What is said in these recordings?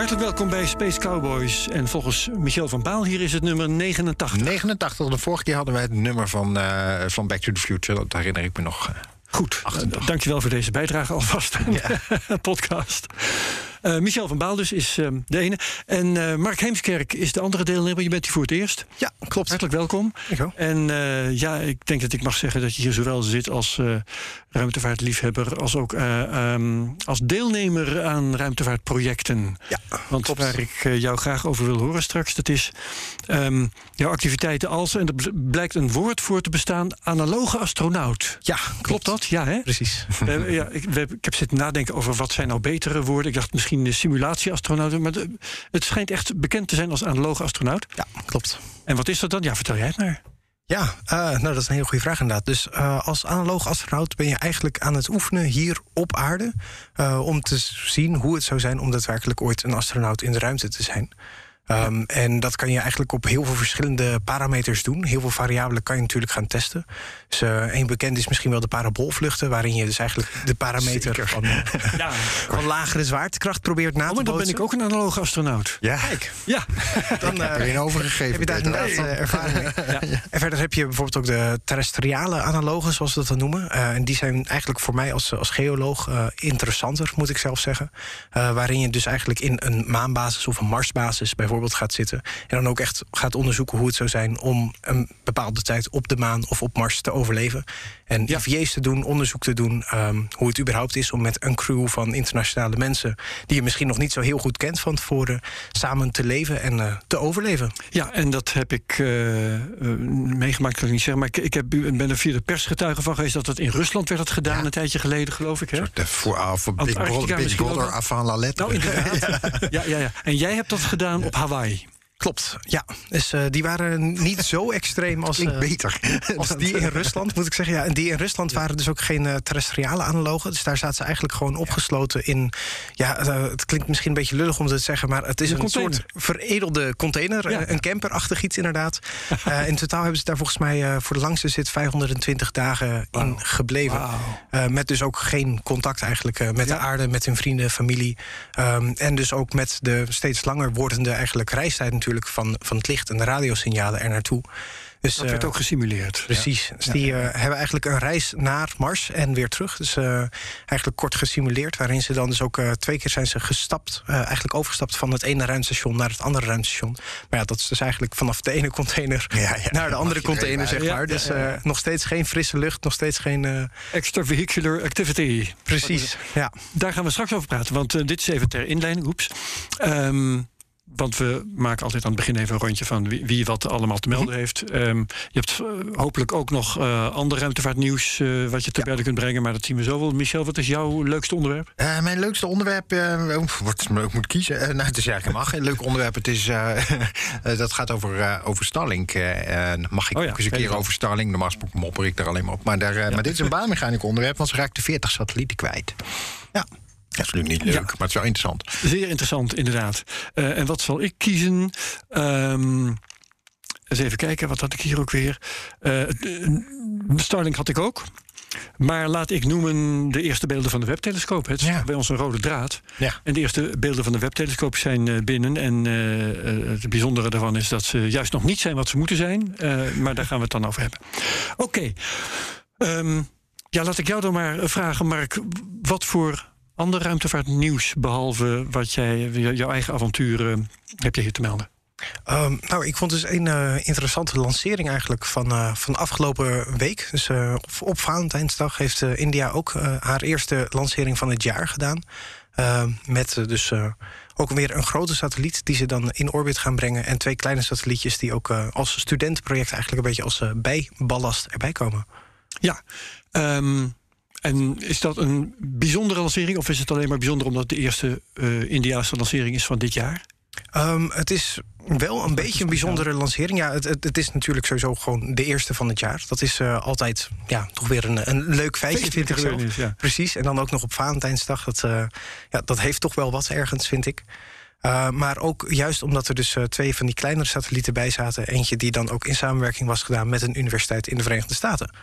Hartelijk welkom bij Space Cowboys. En volgens Michel van Baal, hier is het nummer 89. 89. De vorige keer hadden wij het nummer van, eh, van Back to the Future. Dat herinner ik me nog. eh. Goed, uh, dankjewel voor deze bijdrage alvast aan de podcast. Uh, Michel van Baal dus is uh, de ene. En uh, Mark Heemskerk is de andere deelnemer. Je bent hier voor het eerst. Ja, klopt. Hartelijk welkom. En ja, ik denk dat ik mag zeggen dat je hier zowel zit als ruimtevaartliefhebber... als ook um, als deelnemer aan ruimtevaartprojecten. Ja, Want klopt. waar ik jou graag over wil horen straks... dat is um, jouw activiteiten als... en er blijkt een woord voor te bestaan... analoge astronaut. Ja, klopt, klopt dat? Ja, hè? Precies. ja, ik, we, ik heb zitten nadenken over wat zijn nou betere woorden. Ik dacht misschien de simulatieastronauten. Maar de, het schijnt echt bekend te zijn als analoge astronaut. Ja, klopt. En wat is dat dan? Ja, vertel jij het maar. Ja, uh, nou dat is een hele goede vraag inderdaad. Dus uh, als analoog astronaut ben je eigenlijk aan het oefenen hier op aarde... Uh, om te zien hoe het zou zijn om daadwerkelijk ooit een astronaut in de ruimte te zijn. Um, en dat kan je eigenlijk op heel veel verschillende parameters doen. Heel veel variabelen kan je natuurlijk gaan testen. Dus uh, een bekend is misschien wel de paraboolvluchten... waarin je dus eigenlijk de parameter van, ja. van, lagere zwaartekracht probeert na oh, te maar dan bootsen. ben ik ook een analoge astronaut. Ja. Kijk. Ja. Dan uh, heb je overgegeven. Heb je daar inderdaad uh, ervaring mee. Ja. En verder heb je bijvoorbeeld ook de terrestriale analogen, zoals we dat dan noemen. en die zijn eigenlijk voor mij als, als geoloog interessanter, moet ik zelf zeggen. waarin je dus eigenlijk in een maanbasis of een marsbasis bijvoorbeeld gaat zitten. En dan ook echt gaat onderzoeken hoe het zou zijn om een bepaalde tijd op de maan of op Mars te overleven. En ja. IVA's te doen, onderzoek te doen, um, hoe het überhaupt is om met een crew van internationale mensen, die je misschien nog niet zo heel goed kent van tevoren, samen te leven en uh, te overleven. Ja, en dat heb ik uh, uh, meegemaakt, kan ik niet zeggen. Maar ik, ik heb, ben er via de persgetuige van geweest dat het in Rusland werd het gedaan, ja. een tijdje geleden, geloof ik. Hè? De voor, voor Big, Big Brother avant la lettre. Nou, inderdaad. ja, ja, ja. En jij hebt dat gedaan op Hawaii. Hawaii. Klopt, ja. Dus uh, die waren niet zo extreem als, uh, beter. als die in Rusland, moet ik zeggen. Ja, en die in Rusland waren dus ook geen uh, terrestriale analogen. Dus daar zaten ze eigenlijk gewoon opgesloten in... Ja, het klinkt misschien een beetje lullig om te zeggen... maar het is een, een soort veredelde container. Ja. Een camperachtig iets inderdaad. in totaal hebben ze daar volgens mij voor de langste zit 520 dagen wow. in gebleven. Wow. met dus ook geen contact eigenlijk met ja. de aarde, met hun vrienden, familie. Um, en dus ook met de steeds langer wordende eigenlijk reistijd natuurlijk van, van het licht en de radiosignalen er naartoe. Dus, dat werd uh, ook gesimuleerd. Precies. Ja. Dus die uh, hebben eigenlijk een reis naar Mars en weer terug. Dus uh, eigenlijk kort gesimuleerd. Waarin ze dan dus ook twee keer zijn ze gestapt. eigenlijk overgestapt van het ene ruimstation naar het andere ruimstation. Maar ja, dat is dus eigenlijk vanaf de ene container ja, naar de andere container, zeg maar. Dus nog steeds geen frisse lucht, nog steeds geen... Extravehicular activity. Precies, ja. Daar gaan we straks over praten. Want dit is even ter inleiding. Oeps. Um, want we maken altijd aan het begin even een rondje van wie, wie wat allemaal te melden heeft. Um, je hebt uh, hopelijk ook nog uh, ander ruimtevaartnieuws uh, wat je te ja. kunt brengen, maar dat zien we zo wel. Michel, wat is jouw leukste onderwerp? mijn leukste onderwerp, wat ik moet kiezen. nou, het is eigenlijk geen leuk onderwerp. Het is, dat gaat over, over Starlink. mag ik oh ja, ook eens een keer over Starlink? Normaal mopper ik daar alleen maar op. Maar, daar, ja. maar dit is een baanmechanisch onderwerp, want ze raakt de 40 satellieten kwijt. Ja. Dat is natuurlijk niet leuk, ja. maar het is wel interessant. Zeer interessant, inderdaad. Uh, en wat zal ik kiezen? Um, eens even kijken, wat had ik hier ook weer? Uh, Starlink had ik ook. Maar laat ik noemen de eerste beelden van de webtelescoop. Het is ja. bij ons een rode draad. Ja. En de eerste beelden van de webtelescoop zijn binnen. En uh, het bijzondere daarvan is dat ze juist nog niet zijn wat ze moeten zijn. Uh, maar daar gaan we het dan over hebben. Oké. Okay. Um, ja, laat ik jou dan maar vragen, Mark. Wat voor ander ruimtevaartnieuws, behalve wat jij, jouw eigen avonturen, heb je hier te melden? Um, nou, ik vond dus een uh, interessante lancering eigenlijk van, uh, van afgelopen week. Dus uh, op, op Valentijnsdag heeft India ook haar eerste lancering van het jaar gedaan. Ehm, met dus ook weer een grote satelliet die ze dan in orbit gaan brengen. En twee kleine satellietjes die ook als studentenproject eigenlijk een beetje als bijballast erbij komen. Ja, um en is dat een bijzondere lancering of is het alleen maar bijzonder omdat het de eerste uh, Indiaanse lancering is van dit jaar? Ehm, het is wel een beetje een bijzondere lancering. Ja, het, het, het, is natuurlijk sowieso gewoon de eerste van het jaar. Dat is uh, altijd ja, toch weer een, een leuk feitje, vind ik zelf. Ja. Precies. En dan ook nog op Valentijnsdag. Dat, uh, ja, dat heeft toch wel wat ergens, vind ik. Uh, maar ook juist omdat er dus twee van die kleinere satellieten bij zaten. Eentje die dan ook in samenwerking was gedaan met een universiteit in de Verenigde Staten.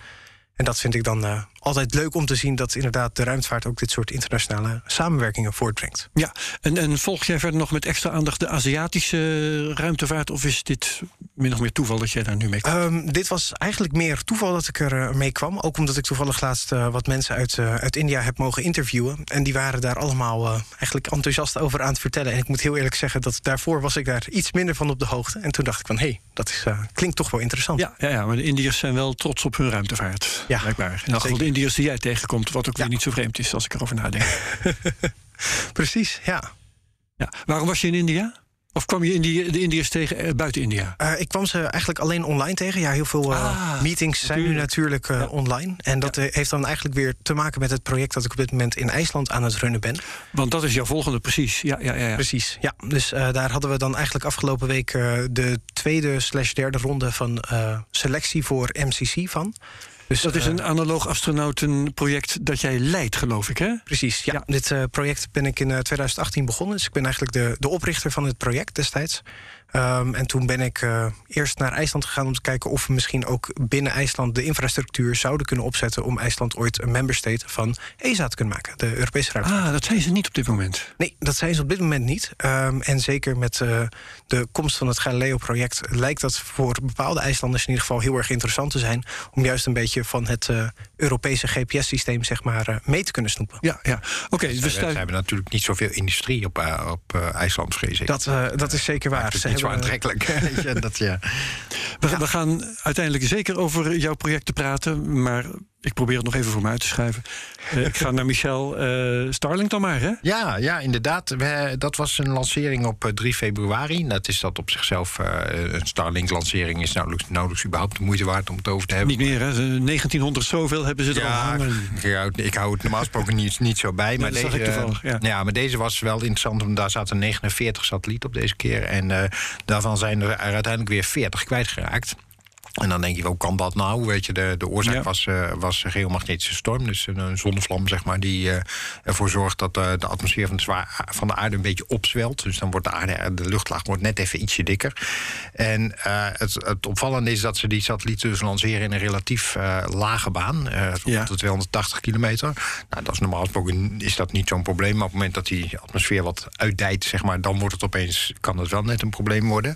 En dat vind ik dan altijd leuk om te zien dat inderdaad de ruimtevaart ook dit soort internationale samenwerkingen voortbrengt. Ja, en, en volg jij verder nog met extra aandacht de Aziatische ruimtevaart? Of is dit min of meer toeval dat jij daar nu mee komt? Um, dit was eigenlijk meer toeval dat ik er uh, mee kwam. Ook omdat ik toevallig laatst uh, wat mensen uit, uit India heb mogen interviewen. En die waren daar allemaal eigenlijk enthousiast over aan het vertellen. En ik moet heel eerlijk zeggen dat daarvoor was ik daar iets minder van op de hoogte. En toen dacht ik van hé, hey, dat is, klinkt toch wel interessant. Ja, ja, ja, maar de Indiërs zijn wel trots op hun ruimtevaart. Ja, blijkbaar. In Indiërs die jij tegenkomt, wat ook ja. weer niet zo vreemd is als ik erover nadenk. Precies, ja. ja. Waarom was je in India? Of kwam je Indië, de Indiërs tegen uh, buiten India? Uh, ik kwam ze eigenlijk alleen online tegen. Ja, heel veel uh, ah, meetings zijn nu natuurlijk ja. online. En dat ja. heeft dan eigenlijk weer te maken met het project dat ik op dit moment in IJsland aan het runnen ben. Want dat is jouw volgende, precies. Ja, ja, ja, ja. Precies, ja. Dus daar hadden we dan eigenlijk afgelopen week de tweede slash derde ronde van selectie voor MCC van. Dus dat is een analoog astronautenproject dat jij leidt, geloof ik, hè? Precies, ja. ja. Dit uh, project ben ik in uh, 2018 begonnen. Dus ik ben eigenlijk de, de oprichter van het project destijds. Um, en toen ben ik uh, eerst naar IJsland gegaan om te kijken of we misschien ook binnen IJsland de infrastructuur zouden kunnen opzetten om IJsland ooit een member state van ESA te kunnen maken, de Europese Ruimte. Ah, dat zijn ze niet op dit moment. Nee, dat zijn ze op dit moment niet. Um, en zeker met uh, de komst van het Galileo-project lijkt dat voor bepaalde IJslanders in ieder geval heel erg interessant te zijn om juist een beetje van het uh, Europese GPS-systeem zeg maar mee te kunnen snoepen. Ja, ja. oké. Okay, dus we hebben natuurlijk niet zoveel industrie op, op IJsland, vrees ik. Dat, dat is zeker waar zo aantrekkelijk. dat, ja. We, we, gaan uiteindelijk zeker over jouw projecten praten, maar ik probeer het nog even voor me uit te schrijven. Uh, ik ga naar Michel uh, Starlink dan maar, hè? Ja, ja inderdaad. We, dat was een lancering op 3 februari. Dat is dat op zichzelf. Uh, een Starlink-lancering is nauwelijks, nauwelijks überhaupt de moeite waard om het over te hebben. Niet meer, hè? 1900 zoveel hebben ze er ja, al hangen. Ja, ik hou het normaal gesproken niet, niet zo bij. Maar, deze, ja. ja. maar deze was wel interessant. Want daar zaten 49 satellieten op deze keer. En daarvan zijn er uiteindelijk weer 40 kwijtgeraakt. En dan denk je, hoe kan dat nou? Weet je, de, de oorzaak ja. was, uh, was een geomagnetische storm. Dus een, een zonnevlam, zeg maar, die uh, ervoor zorgt dat uh, de atmosfeer van de, zwaar, van de aarde een beetje opzwelt. Dus dan wordt de, aarde, de luchtlaag wordt net even ietsje dikker. En het, het opvallende is dat ze die satellieten dus lanceren in een relatief lage baan. ja. tot 280 kilometer. Nou, dat is normaal gesproken is dat niet zo'n probleem. Maar op het moment dat die atmosfeer wat uitdijt, zeg maar, dan wordt het opeens, kan het wel net een probleem worden.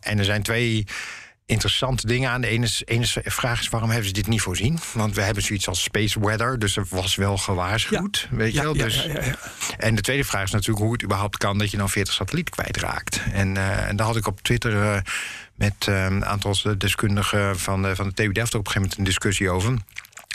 en er zijn twee interessante dingen aan. De ene, ene vraag is waarom hebben ze dit niet voorzien? Want we hebben zoiets als space weather, dus er was wel gewaarschuwd. Ja. Weet je ja, wel? Dus, ja, En de tweede vraag is natuurlijk hoe het überhaupt kan dat je dan 40 satellieten kwijtraakt. En, uh, en daar had ik op Twitter. Uh, met uh, een aantal deskundigen van de, van de TU Delft op een gegeven moment een discussie over.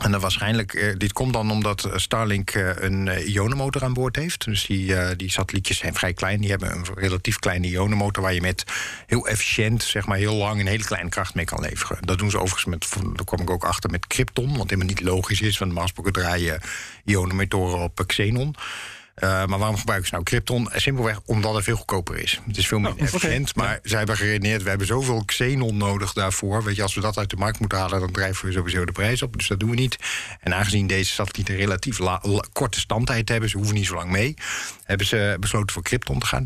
En dan waarschijnlijk, eh, dit komt dan omdat Starlink eh, een eh, ionenmotor aan boord heeft. Dus die, die satellietjes zijn vrij klein. Die hebben een relatief kleine ionenmotor waar je met heel efficiënt, zeg maar heel lang, een hele kleine kracht mee kan leveren. Dat doen ze overigens met, daar kwam ik ook achter met Krypton, wat helemaal niet logisch is, want normaal draaien ionenmotoren op Xenon. Uh, maar waarom gebruiken ze nou Krypton? Simpelweg omdat het veel goedkoper is. Het is veel meer oh, efficiënt. Okay. Maar ja. zij hebben geredeneerd, we hebben zoveel xenon nodig daarvoor. Weet je, als we dat uit de markt moeten halen, dan drijven we sowieso de prijs op. Dus dat doen we niet. En aangezien deze satellieten relatief la, la, korte standtijd hebben, ze hoeven niet zo lang mee, hebben ze besloten voor Krypton te gaan.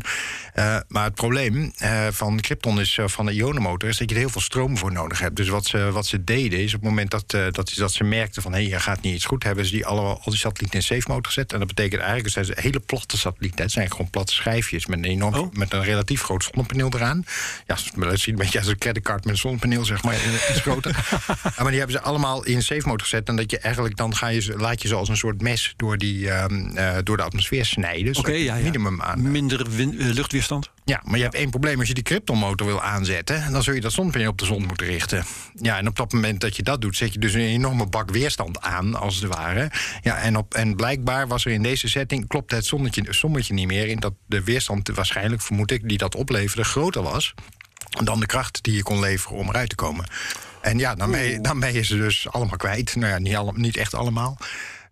Uh, maar het probleem uh, van Krypton is van de ionenmotor is dat je er heel veel stroom voor nodig hebt. Dus wat ze, wat ze deden is op het moment dat, dat, dat ze merkten van hé, hey, je gaat niet iets goed, hebben ze die alle, al die satellieten in safe mode gezet. En dat betekent eigenlijk dat ze hele platte satellieten. Het zijn gewoon platte schijfjes met een, enorm, oh. met een relatief groot zonnepaneel eraan. Ja, dat ziet een beetje als een creditcard met een zonnepaneel, zeg maar, iets groter. maar die hebben ze allemaal in safe mode gezet. En dat je eigenlijk dan ga je, laat je ze als een soort mes door, die, um, uh, door de atmosfeer snijden. Oké, okay, ja, ja. minimum aan. Minder uh, luchtweerstand? Ja, maar je hebt één probleem. Als je die kryptonmotor wil aanzetten, dan zul je dat zonnepaneel op de zon moeten richten. Ja, en op dat moment dat je dat doet, zet je dus een enorme bak weerstand aan, als het ware. Ja, en, op, en blijkbaar was er in deze setting, klopt het zonnetje, sommetje niet meer in dat de weerstand waarschijnlijk, vermoed ik, die dat opleverde, groter was dan de kracht die je kon leveren om eruit te komen. En ja, daarmee, daarmee is ze dus allemaal kwijt. Nou ja, niet, alle, niet echt allemaal.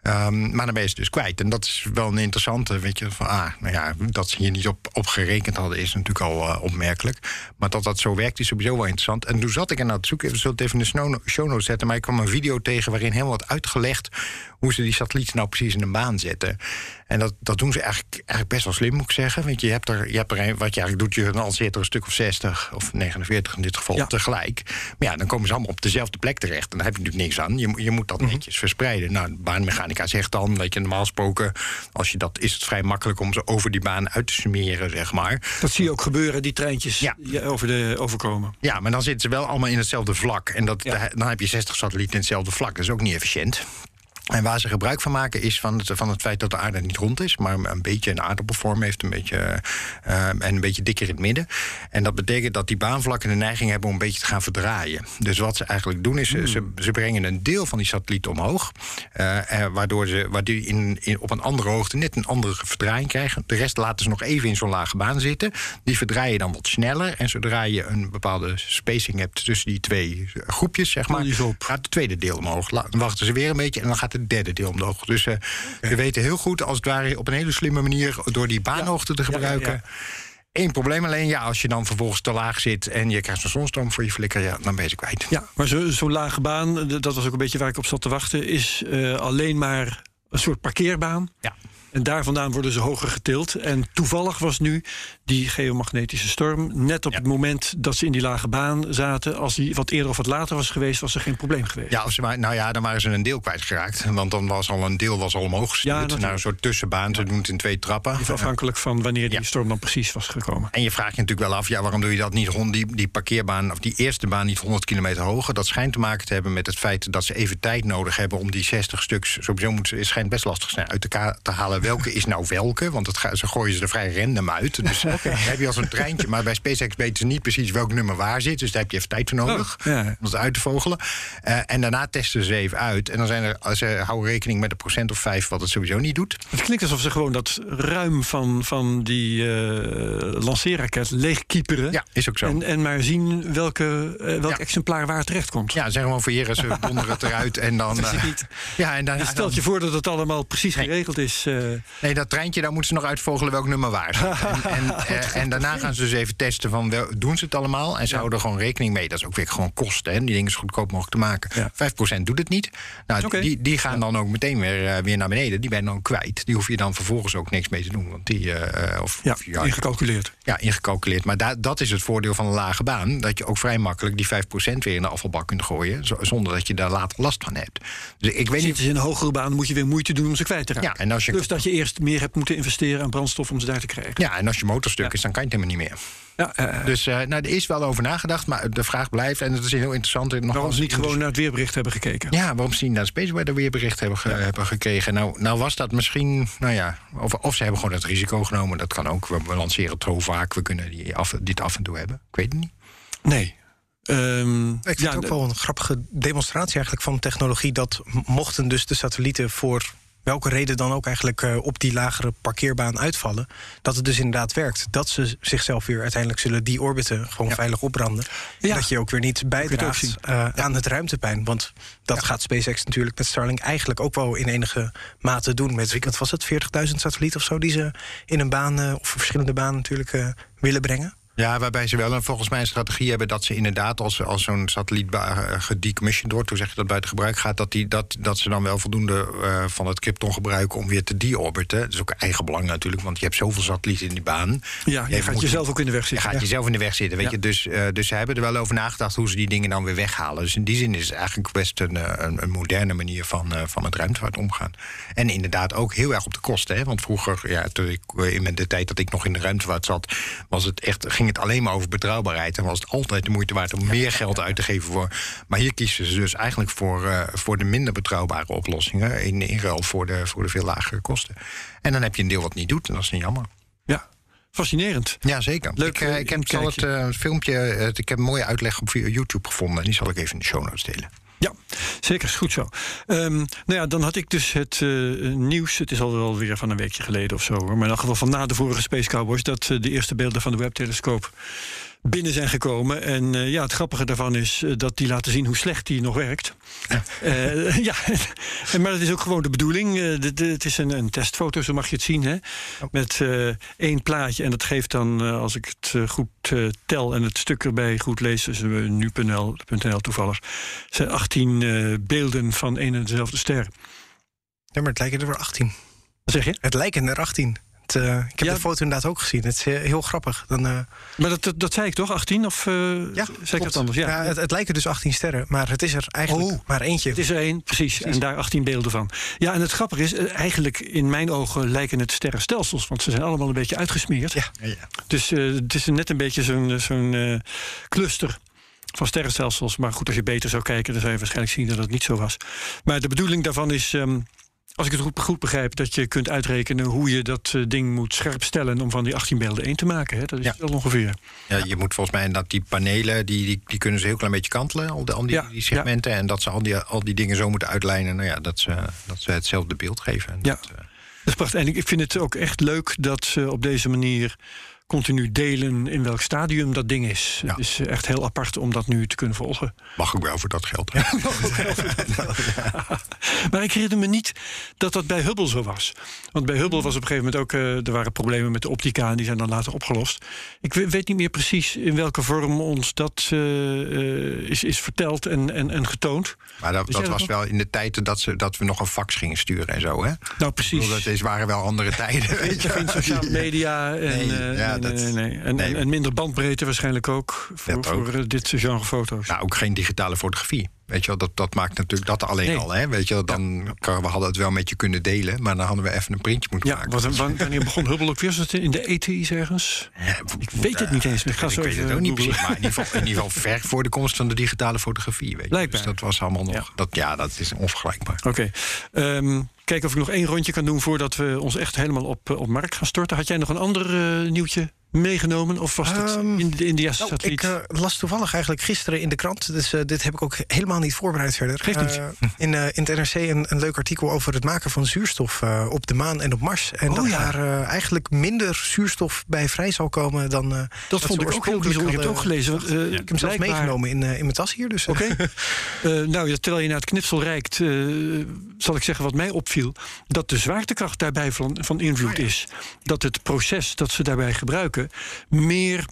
Ehm, maar dan ben je ze dus kwijt. En dat is wel een interessante, weet je, van ah, nou ja, dat ze hier niet op, op gerekend hadden, is natuurlijk al uh, opmerkelijk. Maar dat dat zo werkt, is sowieso wel interessant. En toen zat ik naar te zoeken, we zullen het even in de show notes zetten, maar ik kwam een video tegen waarin helemaal wat uitgelegd hoe ze die satellieten nou precies in een baan zetten. En dat, dat doen ze eigenlijk, eigenlijk best wel slim, moet ik zeggen. Want je hebt er, je hebt er een, wat je eigenlijk doet, je lanceert er een stuk of 60 of 49 in dit geval tegelijk. Maar ja, dan komen ze allemaal op dezelfde plek terecht. En daar heb je natuurlijk niks aan. Je, je moet dat mhm. netjes verspreiden. Nou, baanmechanica zegt dan, weet je, normaal gesproken, als je dat is het vrij makkelijk om ze over die baan uit te summeren, zeg maar. Dat zie je ook gebeuren, die treintjes ja. over de overkomen. Ja, maar dan zitten ze wel allemaal in hetzelfde vlak. En dat, dan heb je 60 satellieten in hetzelfde vlak. Dat is ook niet efficiënt. En waar ze gebruik van maken is van het, van het feit dat de aarde niet rond is, maar een beetje een aardappelvorm heeft, een beetje, uh, en een beetje dikker in het midden. En dat betekent dat die baanvlakken de neiging hebben om een beetje te gaan verdraaien. Dus wat ze eigenlijk doen is, ze, hmm. ze brengen een deel van die satelliet omhoog, uh, waardoor ze waardoor die in, in, op een andere hoogte net een andere verdraaiing krijgen. De rest laten ze nog even in zo'n lage baan zitten. Die verdraaien dan wat sneller. En zodra je een bepaalde spacing hebt tussen die twee groepjes, zeg maar, gaat het tweede deel omhoog. Dan wachten ze weer een beetje en dan gaat het derde deel omhoog. Dus uh, we weten heel goed, als het ware, op een hele slimme manier door die baanhoogte te gebruiken. Eén probleem alleen, ja, als je dan vervolgens te laag zit en je krijgt een zonstroom voor je flikker, ja, dan ben je kwijt. Ja, maar zo'n zo lage baan, dat was ook een beetje waar ik op zat te wachten, is uh, alleen maar een soort parkeerbaan. Ja. En daar vandaan worden ze hoger getild. En toevallig was nu die geomagnetische storm net op het moment dat ze in die lage baan zaten. Als die wat eerder of wat later was geweest, was er geen probleem geweest. Ja, als ze maar, nou ja, dan waren ze een deel kwijtgeraakt. Want dan was al een deel was al omhoog gestuurd ja, naar een soort tussenbaan. Ze doen het in twee trappen. Even afhankelijk van wanneer die storm dan precies was gekomen. En je vraagt je natuurlijk wel af, ja, waarom doe je dat niet rond die, die parkeerbaan of die eerste baan niet 100 kilometer hoger? Dat schijnt te maken te hebben met het feit dat ze even tijd nodig hebben om die 60 stuks. Sowieso moet, het schijnt best lastig zijn uit elkaar te halen. Welke is nou welke? Want het ze gooien ze er vrij random uit. Dus okay. heb je als een treintje. Maar bij SpaceX weten ze niet precies welk nummer waar zit. Dus daar heb je even tijd voor nodig oh, om het uit te vogelen. Uh, en daarna testen ze even uit. En dan zijn er, ze houden rekening met een procent of vijf wat het sowieso niet doet. Het klinkt alsof ze gewoon dat ruim van, van die uh, lanceerraket leegkieperen. Ja, is ook zo. En, en maar zien welke, uh, welk exemplaar waar terecht komt. Ja, zeg gewoon voor ze donderen het eruit en dan... ja, en dan, stelt je voor dat het allemaal precies geregeld is. nee, dat treintje, daar moeten ze nog uitvogelen welk nummer waar zit. en, en, en, daarna gaan ze dus even testen van wel, doen ze het allemaal. En ze houden er gewoon rekening mee. Dat is ook weer gewoon kosten. Hè? Die dingen zo goedkoop mogelijk te maken. Ja. 5% doet het niet. Nou, die, die gaan dan ook meteen weer, uh, weer naar beneden. Die ben dan kwijt. Die hoef je dan vervolgens ook niks mee te doen. Want die, uh, of, ja, ingecalculeerd. Ja, ingecalculeerd. Maar da dat is het voordeel van een lage baan. Dat je ook vrij makkelijk die 5% weer in de afvalbak kunt gooien. Zonder dat je daar later last van hebt. Dus ik weet niet. in een hogere baan moet je weer moeite doen om ze kwijt te raken. Ja, en als je... Dus dat je eerst meer hebt moeten investeren aan brandstof om ze daar te krijgen. Ja, en als je motorstuk is, dan kan je het helemaal niet meer. Ja, uh, dus uh, nou, er is wel over nagedacht, maar de vraag blijft, en het is heel interessant. Nog waarom ze niet gewoon naar het weerbericht hebben gekeken? Ja, waarom ze niet naar het Space Weather weerbericht hebben, ge hebben gekregen. Nou, nou was dat misschien, nou ja, of, of ze hebben gewoon het risico genomen. Dat kan ook. We, lanceren het zo vaak, we kunnen die af, dit af en toe hebben. Ik weet het niet. Nee, Um, ik vind ja, het ook wel een grappige demonstratie eigenlijk van technologie. Dat mochten dus de satellieten voor welke reden dan ook eigenlijk uh, op die lagere parkeerbaan uitvallen, dat het dus inderdaad werkt. Dat ze zichzelf weer uiteindelijk zullen die orbiten gewoon veilig opbranden. En dat je ook weer niet bijdraagt uh, aan het ruimtepijn. Want dat gaat SpaceX natuurlijk met Starlink eigenlijk ook wel in enige mate doen. Met, wat was het, 40.000 satellieten of zo die ze in een baan, uh, of verschillende banen natuurlijk willen brengen. Ja, waarbij ze wel een, volgens mij een strategie hebben dat ze inderdaad, als, als zo'n satelliet uh, gedecommissioned wordt, hoe zeg je dat buiten gebruik gaat, dat, die, dat, dat ze dan wel voldoende uh, van het krypton gebruiken om weer te deorbiten. Dat is ook eigen belang natuurlijk, want je hebt zoveel satellieten in die baan. Ja, je, gaat jezelf ook in de weg zitten. Je gaat jezelf in de weg zitten, weet je. Dus, uh, dus ze hebben er wel over nagedacht hoe ze die dingen dan weer weghalen. Dus in die zin is het eigenlijk best een, een, een moderne manier van, van met ruimtevaart omgaan. En inderdaad ook heel erg op de kosten. Hè? Want vroeger, ja, toen ik, in de tijd dat ik nog in de ruimtevaart zat, was het echt, ging het alleen maar over betrouwbaarheid. En was het altijd de moeite waard om meer geld uit te geven voor. Maar hier kiezen ze dus eigenlijk voor, uh, voor de minder betrouwbare oplossingen. In, in ruil voor de, voor de veel lagere kosten. En dan heb je een deel wat niet doet. En dat is niet jammer. Ja, fascinerend. Ja, zeker. Leuk, ik, uh, ik heb zal het uh, filmpje, uh, ik heb een mooie uitleg op YouTube gevonden. En die zal ik even in de show notes delen. Ja, zeker. Goed zo. Um, nou ja, dan had ik dus het uh, nieuws. Het is al weer van een weekje geleden of zo. Maar in elk geval van na de vorige Space Cowboys. Dat uh, de eerste beelden van de Webb-telescoop binnen zijn gekomen. En uh, ja, het grappige daarvan is uh, dat die laten zien hoe slecht die nog werkt. Ja, uh, ja maar dat is ook gewoon de bedoeling. De, de, het is een, een, testfoto, zo mag je het zien. Hè? Met één plaatje. En dat geeft dan, als ik het goed tel en het stuk erbij goed lees, dus nu.nl toevallig, zijn 18 beelden van één en dezelfde ster. Ja, maar het lijken er wel 18. Wat zeg je? Het lijken er 18. Het, uh, ik heb ja. de foto inderdaad ook gezien. Het is heel grappig. Dan, uh... Maar dat, dat, dat, zei ik toch? 18 of uh, ja, zei ik het anders? Ja, ja het, het, lijken dus 18 sterren, maar het is er eigenlijk oh, maar eentje. Het is er één, precies, precies, En daar 18 beelden van. Ja, en het grappige is, eigenlijk in mijn ogen lijken het sterrenstelsels, want ze zijn allemaal een beetje uitgesmeerd. Ja. ja. Dus het is net een beetje zo'n zo'n cluster van sterrenstelsels. Maar goed, als je beter zou kijken, dan zou je waarschijnlijk zien dat het niet zo was. Maar de bedoeling daarvan is. Um, als ik het goed, goed, begrijp, dat je kunt uitrekenen hoe je dat uh, ding moet scherp stellen om van die 18 beelden één te maken. Hè? Dat is ja. wel ongeveer. Ja, je moet volgens mij dat die panelen, die, die, die kunnen ze heel klein beetje kantelen, al, die, ja. die segmenten. En dat ze al die, al die dingen zo moeten uitlijnen, nou ja, dat, ze, dat ze hetzelfde beeld geven. En ja. Dat, uh... dat is prachtig. En ik vind het ook echt leuk dat ze op deze manier continu delen in welk stadium dat ding is. Ja. Het is echt heel apart om dat nu te kunnen volgen. Mag ook wel voor dat geld. Ja, maar ik herinner me niet dat dat bij Hubble zo was. Want bij Hubble was op een gegeven moment ook... Uh, er waren problemen met de optica en die zijn dan later opgelost. Ik weet niet meer precies in welke vorm ons dat uh, is, is verteld en, en, en getoond. Maar dat, dat was wel in de tijd dat, ze, dat we nog een fax gingen sturen en zo, hè? Nou, precies. Dat is, waren wel andere tijden. Weet je, geen sociale media en... Nee, uh, ja, nee, nee, nee. En, nee. en, minder bandbreedte waarschijnlijk ook voor, voor dit genre foto's. Nou, ook geen digitale fotografie. Weet je wel, dat, dat maakt natuurlijk dat alleen nee. al. Hè? Weet je wel, dan ja. we hadden het wel met je kunnen delen, maar dan hadden we even een printje moeten ja, maken. Wat, wanneer begon Hubble ook weer? In de ET's ergens? Ja, ik weet het niet eens. Ik, ga ik zo weet het ook niet precies, maar in ieder, geval, in ieder geval ver voor de komst van de digitale fotografie. Weet je. Dus dat was allemaal nog. Ja, dat, ja, dat is onvergelijkbaar. Oké. Okay. Um, kijken of ik nog één rondje kan doen voordat we ons echt helemaal op, op Mark gaan storten. Had jij nog een ander uh, nieuwtje meegenomen? Of was het um, in de Indiase nou, satelliet? Ik uh, las toevallig eigenlijk gisteren in de krant. Dus uh, dit heb ik ook helemaal niet voorbereid verder. Geeft niet. Uh, in, in het NRC een, een, leuk artikel over het maken van zuurstof op de maan en op Mars. En oh, dat ja. daar eigenlijk minder zuurstof bij vrij zal komen dan. dat, dat vond ik ook heel bijzonder. Ik heb het ook gelezen. Want, ja. Ik heb hem zelfs meegenomen in, in mijn tas hier. Dus, Oké. Okay. nou, terwijl je naar het knipsel reikt, zal ik zeggen wat mij opviel. Dat de zwaartekracht daarbij van, van invloed Ah, is. Dat het proces dat ze daarbij gebruiken meer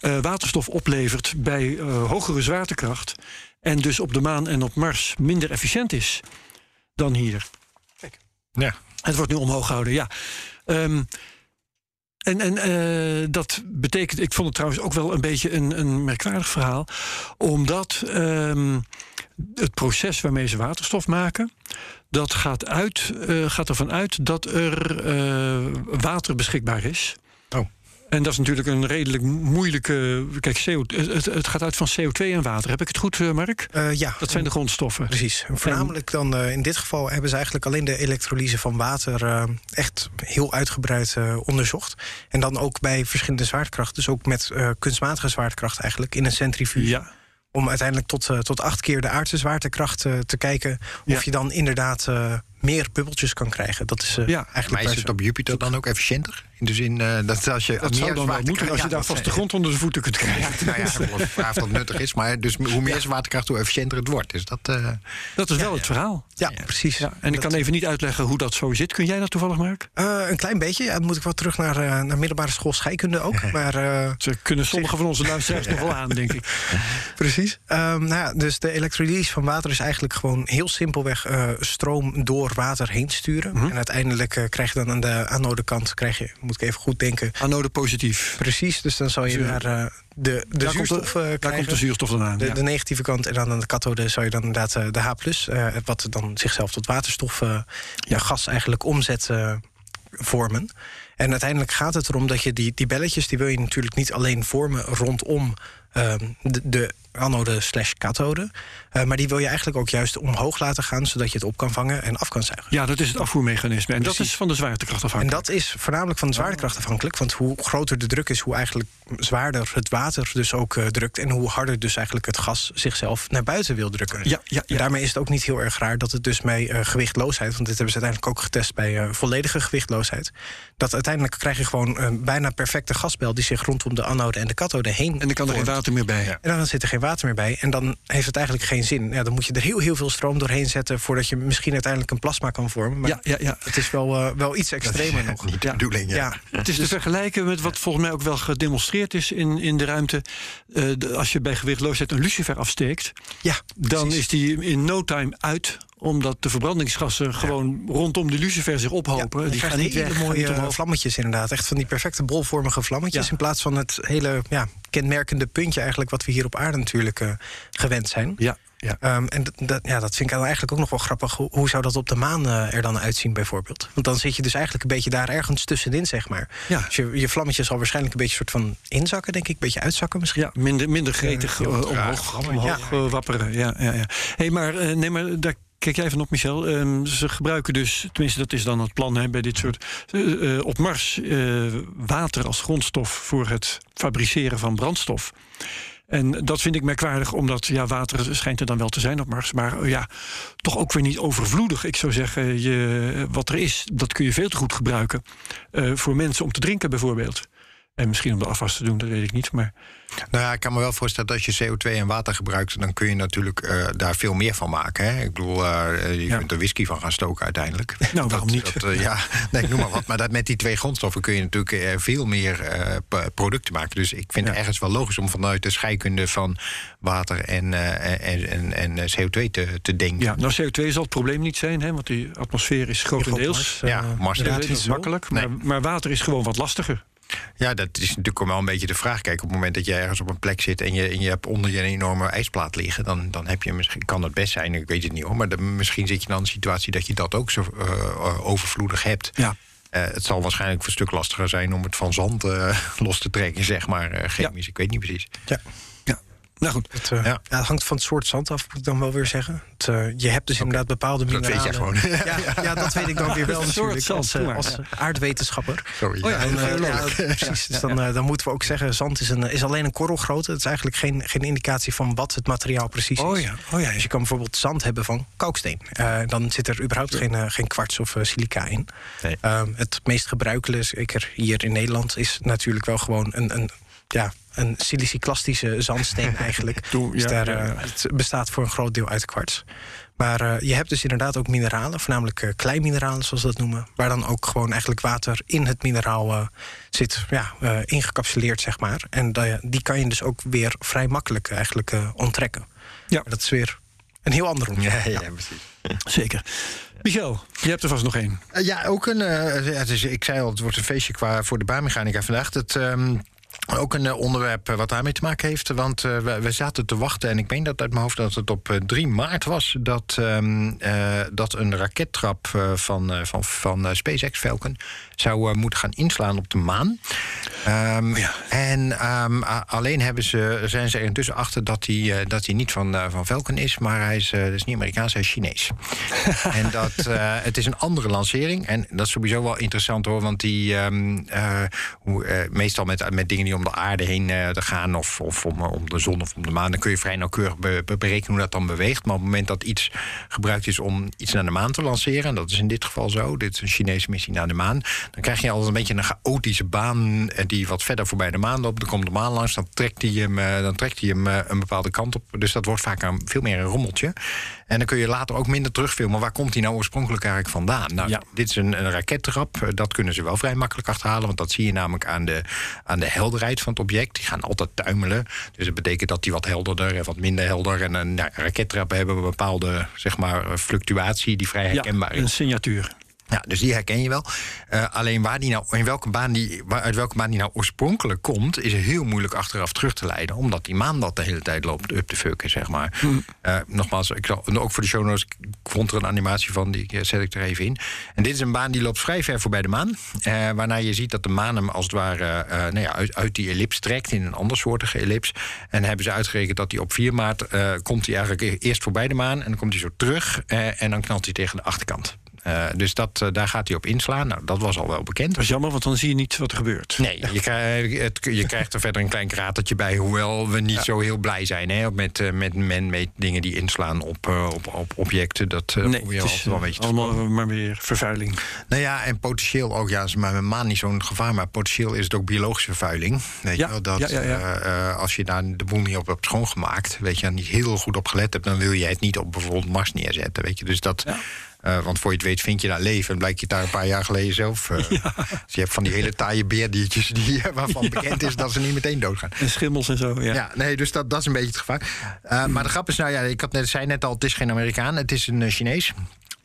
uh, waterstof oplevert bij uh, hogere zwaartekracht. En dus op de maan en op Mars minder efficiënt is dan hier. Kijk. Ja. Het wordt nu omhoog gehouden, ja. Um, en, en uh, dat betekent, ik vond het trouwens ook wel een beetje een, een merkwaardig verhaal, omdat um, het proces waarmee ze waterstof maken, dat gaat, uit, uh, gaat ervan uit dat er uh, water beschikbaar is. En dat is natuurlijk een redelijk moeilijke. Kijk, CO, het, het, gaat uit van CO2 en water. Heb ik het goed, Mark? Uh, ja. Dat zijn de grondstoffen. Precies. En voornamelijk dan uh, in dit geval hebben ze eigenlijk alleen de elektrolyse van water uh, echt heel uitgebreid onderzocht. En dan ook bij verschillende zwaartekrachten. Dus ook met kunstmatige zwaartekracht eigenlijk in een centrifuge. Ja. Om uiteindelijk tot, tot acht keer de aardse zwaartekracht te kijken. Of Ja. je dan inderdaad meer bubbeltjes kan krijgen. Dat is uh, Ja. eigenlijk Maar is het op Jupiter dan ook efficiënter? In de zin uh, dat als je Dat meer zou dan wel moeten als je Ja, daar vast de grond onder de voeten kunt krijgen. Nou ja, ik vraag of dat nuttig is. Maar dus hoe meer zwaartekracht, hoe efficiënter het wordt. Dus dat, uh, Dat is wel het verhaal. Ja, precies. Ja, en ik kan even niet uitleggen hoe dat zo zit. Kun jij dat toevallig, Mark? Uh, een klein beetje. Ja, dan moet ik wel terug naar, uh, naar middelbare school scheikunde ook. Maar, uh, Ze kunnen sommige van onze luisteraars nog wel aan, denk ik. precies. Um, nou ja, dus de elektrolyse van water is eigenlijk gewoon heel simpelweg uh, stroom door water heen sturen. Mhm. En uiteindelijk uh, krijg je dan aan de anodekant, krijg je, moet ik even goed denken. Anode positief. Precies, dus dan zal je Zuur. naar uh, de, de Daar komt de- zuurstof uh, Daar komt de zuurstof dan aan. De, ja. de negatieve kant en dan aan de kathode zou je dan inderdaad uh, de H+, wat dan zichzelf tot waterstof, ja, gas eigenlijk omzet vormen. En uiteindelijk gaat het erom dat je die, die belletjes, die wil je natuurlijk niet alleen vormen rondom uh, de, de anode slash kathode. Uh, maar die wil je eigenlijk ook juist omhoog laten gaan, zodat je het op kan vangen en af kan zuigen. Ja, dat is het afvoermechanisme. En dat is van de zwaartekracht afhankelijk. En dat is voornamelijk van de zwaartekracht afhankelijk. Want hoe groter de druk is, hoe eigenlijk zwaarder het water dus ook uh, drukt. En hoe harder dus eigenlijk het gas zichzelf naar buiten wil drukken. Ja, ja, ja. Daarmee is het ook niet heel erg raar dat het dus mee uh, gewichtloosheid, want dit hebben ze uiteindelijk ook getest bij volledige gewichtloosheid. Dat uiteindelijk krijg je gewoon een bijna perfecte gasbel die zich rondom de anode en de kathode heen. En dan kan er geen water meer bij. En dan zit er geen water meer bij. En dan heeft het eigenlijk geen zin. Ja, dan moet je er heel, heel veel stroom doorheen zetten voordat je misschien uiteindelijk een plasma kan vormen. Maar ja, ja, ja. het is wel, uh, wel iets extremer nog. Niet de ja. bedoeling. Ja. ja. Het is te vergelijken met wat volgens mij ook wel gedemonstreerd is in, in de ruimte. Uh, de, als je bij gewichtloosheid een lucifer afsteekt, ja, dan is die in no time uit omdat de verbrandingsgassen gewoon rondom de lucifer zich ophopen. Ja, die gaan niet weg. mooie vlammetjes inderdaad. Echt van die perfecte bolvormige vlammetjes. In plaats van het hele ja, kenmerkende puntje eigenlijk... wat we hier op aarde natuurlijk uh, gewend zijn. Ja. Ja. Um, en dat, ja, dat vind ik eigenlijk ook nog wel grappig. Hoe, hoe zou dat op de maan uh, er dan uitzien, bijvoorbeeld? Want dan zit je dus eigenlijk een beetje daar ergens tussenin, zeg maar. Ja. Dus je, je vlammetjes zal waarschijnlijk een beetje soort van inzakken, denk ik. Een beetje uitzakken misschien. Ja, minder, minder gretig uh, omhoog, omhoog ja. wapperen. Ja, ja, ja. hey, maar, nee, maar daar Kijk jij even op, Michel. Um, ze gebruiken dus, tenminste dat is dan het plan hè, bij dit soort... Uh, op Mars uh, water als grondstof voor het fabriceren van brandstof. En dat vind ik merkwaardig, omdat ja, water schijnt er dan wel te zijn op Mars. Maar ja, toch ook weer niet overvloedig. Ik zou zeggen, je, wat er is, dat kun je veel te goed gebruiken. voor mensen om te drinken bijvoorbeeld. En misschien om de afwas te doen, dat weet ik niet. Maar... Nou ja, ik kan me wel voorstellen dat als je CO2 en water gebruikt, dan kun je natuurlijk uh, daar veel meer van maken. Hè? Ik bedoel, uh, je ja. kunt er whisky van gaan stoken uiteindelijk. Nou, waarom niet? Dat, uh, ja, nee, ik noem maar wat. Maar dat, met die twee grondstoffen kun je natuurlijk veel meer producten maken. Dus ik vind ja. het ergens wel logisch om vanuit de scheikunde van water en, en, en, en, CO2 te, te denken. Ja, nou, CO2 zal het probleem niet zijn, hè? want die atmosfeer is grotendeels. Ja, Mars ja, dat is makkelijk. Nee. Maar, maar water is gewoon wat lastiger. Ja, dat is natuurlijk wel een beetje de vraag. Kijk, op het moment dat je ergens op een plek zit en je, en je hebt onder je een enorme ijsplaat liggen, dan, dan heb je misschien, kan het best zijn, ik weet het niet hoor, maar misschien zit je dan in een situatie dat je dat ook zo uh, overvloedig hebt. Ja. Uh, het zal waarschijnlijk een stuk lastiger zijn om het van zand uh, los te trekken, zeg maar, chemisch. Ja. Ik weet niet precies. Ja. Nou goed. Het, uh, ja. ja. het hangt van het soort zand af, moet ik dan wel weer zeggen. Het, uh, je hebt dus okay. inderdaad bepaalde mineralen. Dat weet je gewoon. Ja, ja, dat weet ik dan weer wel natuurlijk. Zand, als, uh, als aardwetenschapper. Sorry. Oh ja, dan, precies. Dus dan, dan moeten we ook zeggen, zand is, een, is alleen een korrelgrootte. Het is eigenlijk geen, geen indicatie van wat het materiaal precies is. Oh ja. Oh ja, Dus je kan bijvoorbeeld zand hebben van kalksteen. dan zit er überhaupt geen, geen kwarts of silica in. Nee. het meest gebruikelijke, zeker hier in Nederland, is natuurlijk wel gewoon een, een ja, een siliciclastische zandsteen eigenlijk. Doe, dus daar, uh, het bestaat voor een groot deel uit kwarts. Maar uh, je hebt dus inderdaad ook mineralen, voornamelijk uh, kleinmineralen zoals we dat noemen. Waar dan ook gewoon eigenlijk water in het mineraal zit, ja, ingecapsuleerd zeg maar. En die kan je dus ook weer vrij makkelijk eigenlijk onttrekken. Ja. Maar dat is weer een heel ander onderwerp. Ja, ja, ja, precies. Zeker. Michel, je hebt er vast nog één. Uh, ja, ook een. Uh, het is, ik zei al, het wordt een feestje qua voor de baanmechanica vandaag. Het, um, ook een onderwerp wat daarmee te maken heeft. Want uh, we, zaten te wachten, en ik meen dat uit mijn hoofd dat het op uh, 3 maart was. Dat, um, uh, dat een rakettrap van, van, van SpaceX Falcon zou moeten gaan inslaan op de maan. Um, ja. En alleen hebben ze, zijn ze er intussen achter dat hij, dat hij niet van, van Falcon is. Maar hij is, is niet Amerikaans, hij is Chinees. en dat, het is een andere lancering. En dat is sowieso wel interessant hoor. Want die hoe, meestal met, met dingen die om de aarde heen uh, te gaan, of, of om, om, de zon of om de maan, dan kun je vrij nauwkeurig be, be, berekenen hoe dat dan beweegt. Maar op het moment dat iets gebruikt is om iets naar de maan te lanceren, en dat is in dit geval zo, dit is een Chinese missie naar de maan, dan krijg je altijd een beetje een chaotische baan die wat verder voorbij de maan loopt. Dan komt de maan langs, dan trekt hij hem, dan trekt hij hem een bepaalde kant op. Dus dat wordt vaak een, veel meer een rommeltje. En dan kun je later ook minder terugfilmen. Waar komt hij nou oorspronkelijk eigenlijk vandaan? Nou, ja. dit is een, een rakettrap. Dat kunnen ze wel vrij makkelijk achterhalen. Want dat zie je namelijk aan de, aan de helderheid van het object. Die gaan altijd tuimelen. Dus dat betekent dat die wat helderder en wat minder helder. En een nou, rakettrappen hebben een bepaalde zeg maar, fluctuatie die vrij herkenbaar ja, een is. signatuur. Ja, dus die herken je wel. Uh, alleen waar die nou, in welke baan die, waar, uit welke baan die nou oorspronkelijk komt, is heel moeilijk achteraf terug te leiden. Omdat die maan dat de hele tijd loopt up te fucken, zeg maar. Hmm. Uh, nogmaals, ik zal, ook voor de show notes, ik vond er een animatie van, die zet ik er even in. En dit is een baan die loopt vrij ver voorbij de maan. Uh, waarna je ziet dat de maan hem als het ware nou ja, uit, uit, die ellips trekt in een andersoortige ellips. En hebben ze uitgerekend dat hij op 4 maart komt hij eigenlijk eerst voorbij de maan en dan komt hij zo terug en dan knalt hij tegen de achterkant. Uh, dus dat, uh, daar gaat hij op inslaan. Nou, dat was al wel bekend. Dat is jammer, want dan zie je niet wat er gebeurt. Nee, je, krijgt, het, je krijgt er verder een klein kratertje bij. Hoewel we niet ja. zo heel blij zijn hè, met, met men met dingen die inslaan op, op, op objecten. Dat nee, probeer je altijd wel een beetje te allemaal maar weer vervuiling. Nou ja, en potentieel ook, ja, is maar met maan niet zo'n gevaar. Maar potentieel is het ook biologische vervuiling. Weet ja, je wel, dat ja, als je daar de boel niet op hebt schoongemaakt, weet je, niet heel goed op gelet hebt, dan wil je het niet op bijvoorbeeld Mars neerzetten. Weet je, dus dat. Uh, want voor je het weet vind je daar leven. En blijkt je daar een paar jaar geleden zelf. Uh, ja. Dus je hebt van die hele taaie beerdiertjes die, waarvan ja. bekend is dat ze niet meteen doodgaan. En schimmels en zo, ja. ja nee, dus dat, dat is een beetje het gevaar. Uh, maar de grap is, nou ja, ik had net, zei net al, het is geen Amerikaan, het is een Chinees.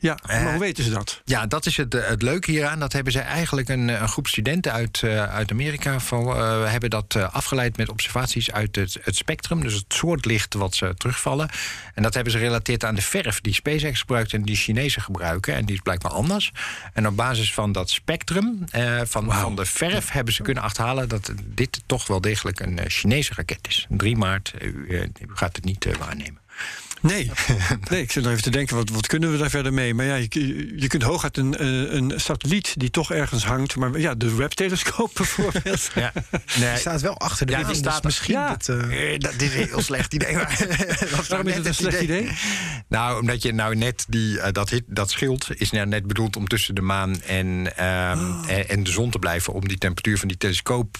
Ja, maar hoe weten ze dat? Ja, dat is het, het leuke hieraan. Dat hebben ze eigenlijk een, een groep studenten uit, uh, uit Amerika. Van, uh, hebben dat afgeleid met observaties uit het, het, spectrum. Dus het soort licht wat ze terugvallen. En dat hebben ze gerelateerd aan de verf die SpaceX gebruikt en die Chinezen gebruiken. En die is blijkbaar anders. En op basis van dat spectrum van, wow. van de verf hebben ze kunnen achterhalen dat dit toch wel degelijk een Chinese raket is. 3 maart, u, u gaat het niet waarnemen. Nee. nee, ik zit nog even te denken, wat, wat kunnen we daar verder mee? Maar ja, je, je kunt hooguit een, eh, een satelliet die toch ergens hangt. Maar ja, de webtelescoop bijvoorbeeld. Ja. Nee. Die staat wel achter de ja, die staat dus misschien... Ja. Dat, uh... dat is een heel slecht idee. Waarom is het een slecht idee? idee? Nou, omdat je nou net die, uh, dat, hit, dat schild is nou net bedoeld om tussen de maan en, um, oh. en, en, de zon te blijven. Om die temperatuur van die telescoop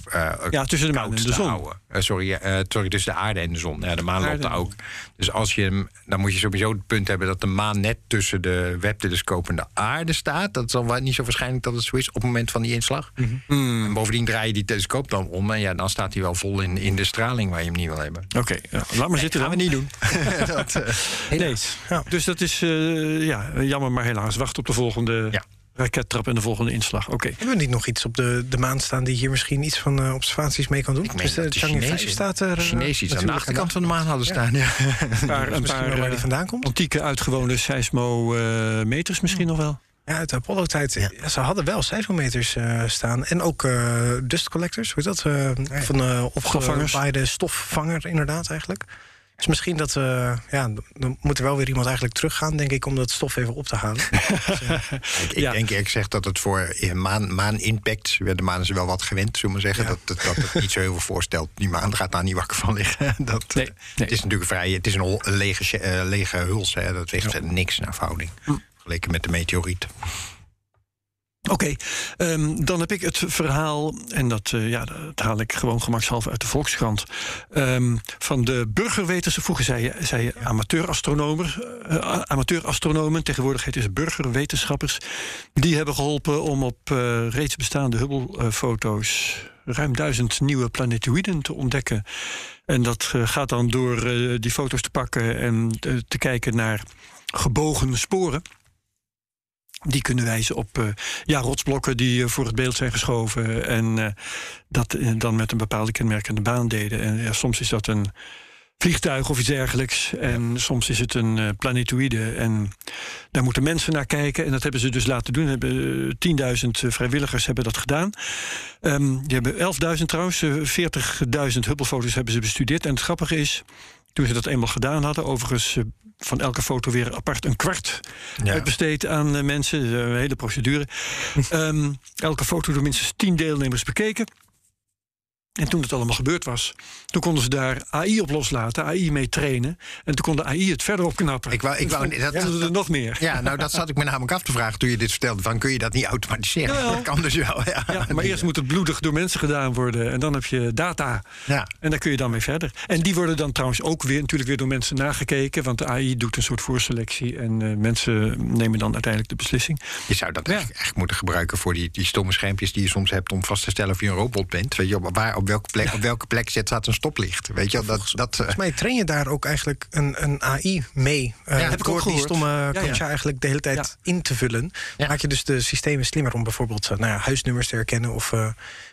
ja, tussen de maan en de zon. Houden. sorry, sorry, tussen de aarde en de zon. Ja, de maan loopt daar ook. Dus als je hem dan moet je sowieso het punt hebben dat de maan net tussen de webtelescoop en de aarde staat. Dat is dan niet zo waarschijnlijk dat het zo is op het moment van die inslag. Mm -hmm. bovendien draai je die telescoop dan om en ja, dan staat hij wel vol in, in de straling waar je hem niet wil hebben. Oké, okay, laat maar nee, zitten. gaan dan. we niet doen. dat, uh, helaas. Ja. Dus dat is uh, ja, jammer, maar helaas. Wacht op de volgende. Ja rakettrap en de volgende inslag. Oké. Okay. Hebben we niet nog iets op de, de maan staan die hier misschien iets van uh, observaties mee kan doen? Ik meen dus de Chang'e staat er. Uh, Chinees iets aan de achterkant van de maan hadden staan. Ja. ja. Een paar, een paar waar die vandaan komt. Antieke uitgewone seismometers misschien nog wel. Ja, uit de Apollo-tijd. Ja. ze hadden wel seismometers uh, staan. En ook uh, dust collectors, hoe is dat? Uh, ja. Van uh, opgewaaide stofvanger, inderdaad, eigenlijk. Dus misschien dat we. Ja, dan moet er wel weer iemand eigenlijk teruggaan, denk ik, om dat stof even op te halen. dus, uh, ik, ik ja. denk, ik zeg dat het voor maan, maan impact. De maan is wel wat gewend, zullen we zeggen. Ja. Dat, dat, dat het niet zo heel veel voorstelt. Die maan gaat daar niet wakker van liggen. Dat, nee, nee. Het is natuurlijk vrij. Het is een, een lege, uh, lege huls. Hè. Dat weegt ja. niks naar verhouding. Hm. Vergeleken met de meteoriet. Oké, um, dan heb ik het verhaal, en dat, uh, ja, dat haal ik gewoon gemakshalve uit de Volkskrant. Um, van de burgerweters, vroeger zei je, zei amateurastronomen, uh, amateurastronomen, tegenwoordig heet het burgerwetenschappers. Die hebben geholpen om op uh, reeds bestaande Hubble-foto's ruim duizend nieuwe planetoïden te ontdekken. En dat gaat dan door die foto's te pakken en te kijken naar gebogen sporen. Die kunnen wijzen op uh, ja, rotsblokken die uh, voor het beeld zijn geschoven. En uh, dat dan met een bepaalde kenmerkende baan deden. En ja, soms is dat een vliegtuig of iets dergelijks. En soms is het een planetoïde. En daar moeten mensen naar kijken. En dat hebben ze dus laten doen. Hebben, 10.000 vrijwilligers hebben dat gedaan. Um, die hebben 11.000 trouwens. 40.000 Hubble-foto's hebben ze bestudeerd. En het grappige is toen ze dat eenmaal gedaan hadden, overigens van elke foto weer apart een kwart ja. besteed aan uh, mensen. Een hele procedure. um, elke foto door minstens tien deelnemers bekeken. En toen het allemaal gebeurd was, toen konden ze daar AI op loslaten, AI mee trainen. En toen kon de AI het verder opknappen. Ik wou, ik wou, dat, ja, dat, er nog meer. Ja, nou dat zat ik me namelijk af te vragen toen je dit vertelde. Van, kun je dat niet automatiseren? Ja, dat kan dus wel. Ja, ja maar eerst moet het bloedig door mensen gedaan worden. En dan heb je data. Ja. En daar kun je dan mee verder. En die worden dan trouwens ook weer, natuurlijk weer door mensen nagekeken. Want de AI doet een soort voorselectie. En uh, mensen nemen dan uiteindelijk de beslissing. Je zou dat echt moeten gebruiken voor die, die stomme schermpjes die je soms hebt om vast te stellen of je een robot bent. Weet je, waar, op welke plek, op welke plek zit, staat een stoplicht. Weet je, dat, dat, Volgens mij train je daar ook eigenlijk een, een AI mee. Uh, heb ik ook door die gehoord. stomme Ja, ja. CAPTCHA eigenlijk de hele tijd Ja. in te vullen. Ja. Maak je dus de systemen slimmer om bijvoorbeeld nou ja, huisnummers te herkennen of uh,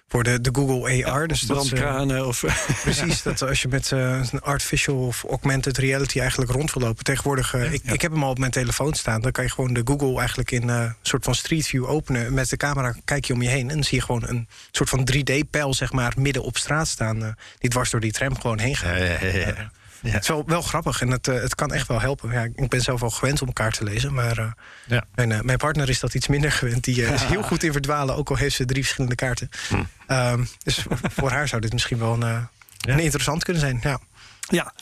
voor de, de Google AR. dus uh, Brandkranen of... Precies, dat als je met een artificial of augmented reality eigenlijk rond wil lopen. Tegenwoordig, ik, ik heb hem al op mijn telefoon staan. Dan kan je gewoon de Google eigenlijk in een soort van street view openen. Met de camera kijk je om je heen. En dan zie je gewoon een soort van 3D-pijl, zeg maar, midden op straat staan. uh, die dwars door die tram gewoon heen gaat. Ja, ja, ja. Ja. Het is wel, wel grappig en het, uh, het kan echt wel helpen. Ja, ik ben zelf al gewend om elkaar te lezen, maar uh, ja. mijn, uh, mijn, partner is dat iets minder gewend. Die is heel goed in verdwalen, ook al heeft ze drie verschillende kaarten. Hm. Um, dus voor haar zou dit misschien wel een, een interessant kunnen zijn. Ja, ja.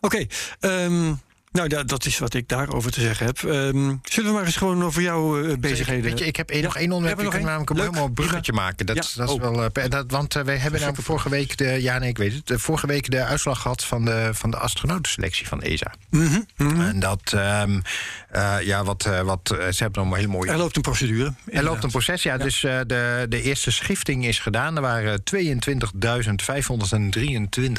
oké. Okay. Um, nou, dat, dat is wat ik daarover te zeggen heb. Um, zullen we maar eens gewoon over jouw uh, bezigheden... Weet je, ik heb nog één onderwerp. Ik kan namelijk een helemaal een bruggetje maken. Dat, ja. dat is oh. wel, uh, dat, want uh, wij hebben namelijk vorige week... De, ja, nee, ik weet het. De, vorige week de uitslag gehad van de, van de astronautenselectie van ESA. Mhm, Mm -hmm, mm -hmm. En dat... Um, ja, wat, wat, ze hebben nog een hele mooie... Er loopt een procedure. Inderdaad. Er loopt een proces, ja. ja. Dus de, de eerste schifting is gedaan. Er waren 22.523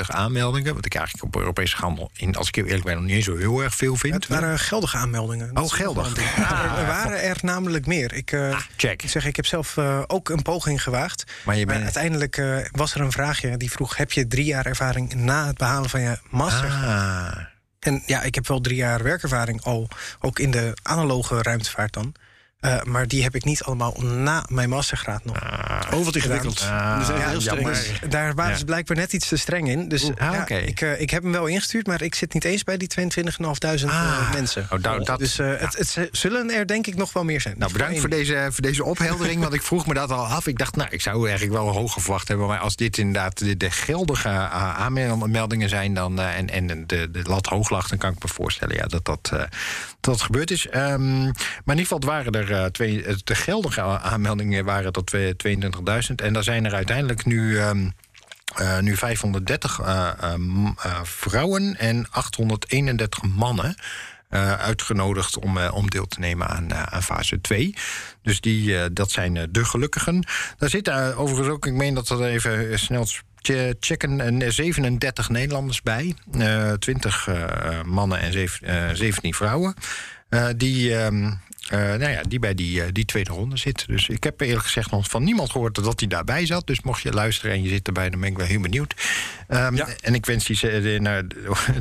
aanmeldingen. Wat ik eigenlijk op Europese handel... In, als ik heel eerlijk ben, nog niet eens zo heel erg veel vind. Het waren geldige aanmeldingen. Oh, geldig. Ah, er waren er namelijk meer. Ik, ah, check. ik zeg, ik heb zelf ook een poging gewaagd. Maar, je bent... maar uiteindelijk was er een vraagje die vroeg: heb je drie jaar ervaring na het behalen van je master? Ah. En ja, ik heb wel drie jaar werkervaring al, ook in de analoge ruimtevaart dan. Uh, maar die heb ik niet allemaal na mijn mastergraad nog. Ah, oh, wat ingewikkeld. Ah, dus ja, heel streng. Dus daar waren ja. ze blijkbaar net iets te streng in. Dus Oeh, ah, ja, okay. ik, uh, ik heb hem wel ingestuurd, maar ik zit niet eens bij die 22.500 ah, mensen. Oh, dat, dat, dus uh, het, het, zullen er denk ik nog wel meer zijn. Nou, bedankt voor deze, voor deze opheldering, want ik vroeg me dat al af. Ik dacht, nou, ik zou eigenlijk wel hoger verwacht hebben. Maar als dit inderdaad de, de geldige aanmeldingen zijn dan, uh, en, en de, de lat hoog lag, dan kan ik me voorstellen ja, dat, dat, dat dat gebeurd is. Um, maar in ieder geval waren er twee de geldige aanmeldingen waren tot 22.000. En daar zijn er uiteindelijk nu. Um, uh, nu 530 uh, um, uh, vrouwen en 831 mannen. Uitgenodigd om, om deel te nemen aan, aan fase 2. Dus die, dat zijn de gelukkigen. Daar zitten overigens ook, ik meen dat er even snel checken, 37 Nederlanders bij. 20 mannen en 7, 17 vrouwen. die, um, uh, nou ja, die bij die, uh, die tweede ronde zit. Dus ik heb eerlijk gezegd nog van niemand gehoord dat hij daarbij zat. Dus mocht je luisteren en je zit erbij, dan ben ik wel heel benieuwd. Um, ja. En ik wens die,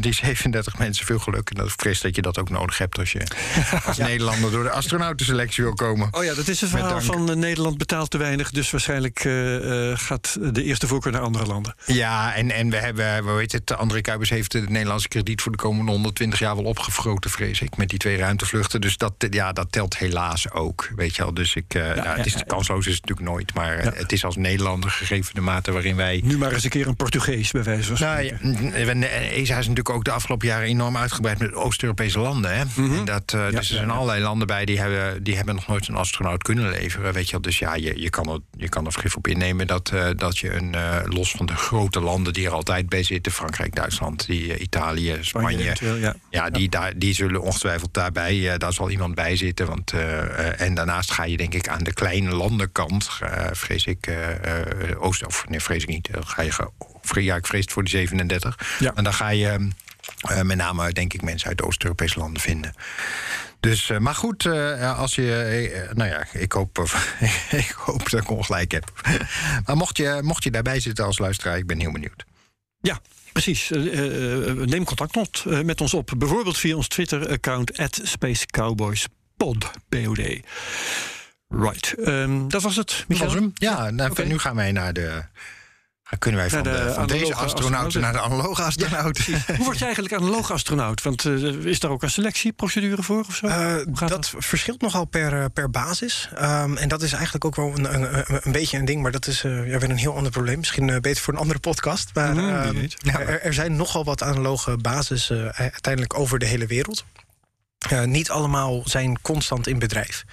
die 37 mensen veel geluk. En dat ik vrees dat je dat ook nodig hebt als je als ja. Nederlander door de astronautenselectie wil komen. Oh ja, dat is het verhaal van Nederland betaalt te weinig. Dus waarschijnlijk gaat de eerste voorkeur naar andere landen. Ja, en, en we hebben, we weten het, André Kuipers heeft het Nederlandse krediet voor de komende 120 jaar wel opgefroten, vrees ik. Met die twee ruimtevluchten. Dus dat, ja, dat telt helaas ook. Weet je wel. Dus ik, uh, ja, nou, het is ja, kansloos is het natuurlijk nooit. Maar ja. het is als Nederlander gegeven de mate waarin wij. Nu maar eens een keer een Portugees bij wijze van spreken. Nou, ESA is natuurlijk ook de afgelopen jaren enorm uitgebreid met Oost-Europese landen. Hè? Mm -hmm. dat, uh, dus er zijn allerlei landen bij die hebben, die hebben nog nooit een astronaut kunnen leveren. Weet je wel. Dus ja, je, je, kan er, je kan er vergif op innemen dat, uh, dat je een los van de grote landen die er altijd bij zitten, Frankrijk, Duitsland, die, Italië, Spanje. Spanje ja. ja, die, daar, die zullen ongetwijfeld daarbij. daar zal iemand bij zitten. Want uh, en daarnaast ga je denk ik aan de kleine landenkant, uh, vrees ik, Oost, of nee, vrees ik niet, ga je, ja, ik vrees het voor die 37. Ja. En dan ga je met name, denk ik, mensen uit Oost-Europese landen vinden. Dus, maar goed, als je, nou ja, ik hoop, ik hoop dat ik ongelijk heb. maar mocht je, mocht je daarbij zitten als luisteraar, ik ben heel benieuwd. Ja, Precies. Neem contact met ons op. Bijvoorbeeld via ons Twitter-account Space Cowboys Pod. POD. Right. Um, dat was het, Michael? Dat was hem. Ja, nou, okay. nu gaan wij naar de... Kunnen wij van, de, de, van deze astronauten naar de analoge astronaut? Ja, Hoe word je eigenlijk analoog astronaut? Want uh, is daar ook een selectieprocedure voor of zo? Uh, dat, dat, verschilt nogal per, per basis. Um, en dat is eigenlijk ook wel een, een, een beetje een ding, maar dat is uh, ja, weer een heel ander probleem. Misschien beter voor een andere podcast. Maar mm, er, er, zijn nogal wat analoge basis uiteindelijk over de hele wereld. Niet allemaal zijn constant in bedrijf.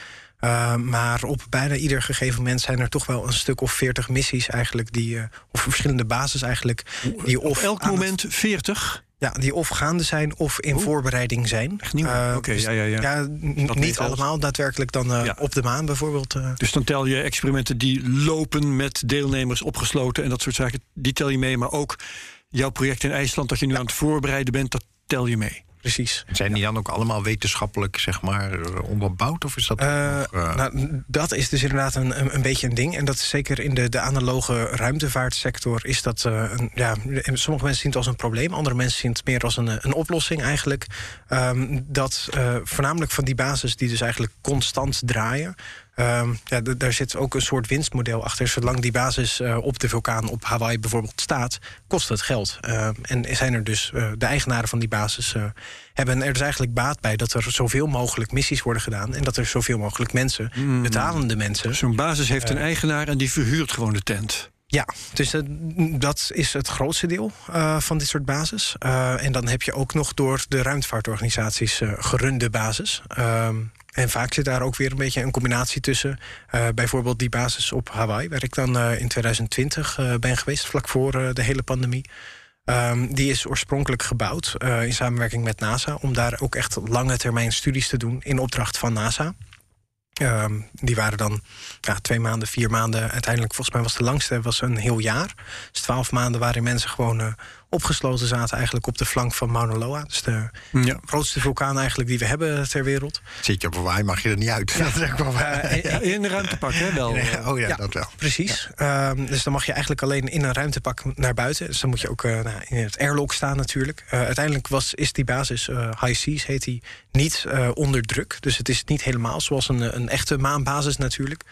Uh, maar op bijna ieder gegeven moment zijn er toch wel een stuk of veertig missies eigenlijk die, uh, of verschillende bases eigenlijk. Die op elk moment veertig? Ja, die of gaande zijn of in voorbereiding zijn. Echt nieuw? Uh, Oké, dus ja, ja, ja. ja, niet allemaal daadwerkelijk dan uh, Ja. op de maan bijvoorbeeld. uh. Dus dan tel je experimenten die lopen met deelnemers opgesloten en dat soort zaken, die tel je mee. Maar ook jouw project in IJsland dat je nu aan het voorbereiden bent, dat tel je mee. Precies. Zijn die dan ook allemaal wetenschappelijk zeg maar, eh, onderbouwd? Of is dat Uh, nog, uh... nou, dat is dus inderdaad een, een, beetje een ding. En dat is zeker in de, de analoge ruimtevaartsector is dat uh, een, ja, sommige mensen zien het als een probleem, andere mensen zien het meer als een, een oplossing eigenlijk. Um, dat voornamelijk van die basis die dus eigenlijk constant draaien. Um, ja, daar zit ook een soort winstmodel achter. Zolang die basis uh, op de vulkaan op Hawaii bijvoorbeeld staat, kost het geld. Uh, en zijn er dus uh, de eigenaren van die basis hebben er dus eigenlijk baat bij dat er zoveel mogelijk missies worden gedaan en dat er zoveel mogelijk mensen, mm. betalende mensen. Zo'n basis heeft een eigenaar en die verhuurt gewoon de tent. Ja, dus uh, dat is het grootste deel uh, van dit soort basis. Uh, en dan heb je ook nog door de ruimtevaartorganisaties gerunde basis. En vaak zit daar ook weer een beetje een combinatie tussen. Uh, bijvoorbeeld die basis op Hawaii, waar ik dan uh, in 2020 uh, ben geweest, vlak voor de hele pandemie. Um, die is oorspronkelijk gebouwd in samenwerking met NASA, om daar ook echt lange termijn studies te doen in opdracht van NASA. Um, die waren dan ja, twee maanden, vier maanden. Uiteindelijk, volgens mij was de langste was een heel jaar. Dus twaalf maanden waarin mensen gewoon uh, opgesloten zaten... eigenlijk op de flank van Mauna Loa. Dus de ja. grootste vulkaan eigenlijk die we hebben ter wereld. Zit je op Hawaii, mag je er niet uit. Ja. dat is wel uh, in, een ruimtepak, hè, wel? Nee, oh ja, ja, dat wel. Precies. Um, dus dan mag je eigenlijk alleen in een ruimtepak naar buiten. Dus dan moet je ook uh, nou, in het airlock staan natuurlijk. Uh, uiteindelijk was, is die basis, High Seas heet die, niet onder druk. Dus het is niet helemaal zoals een, een echte maanbasis natuurlijk.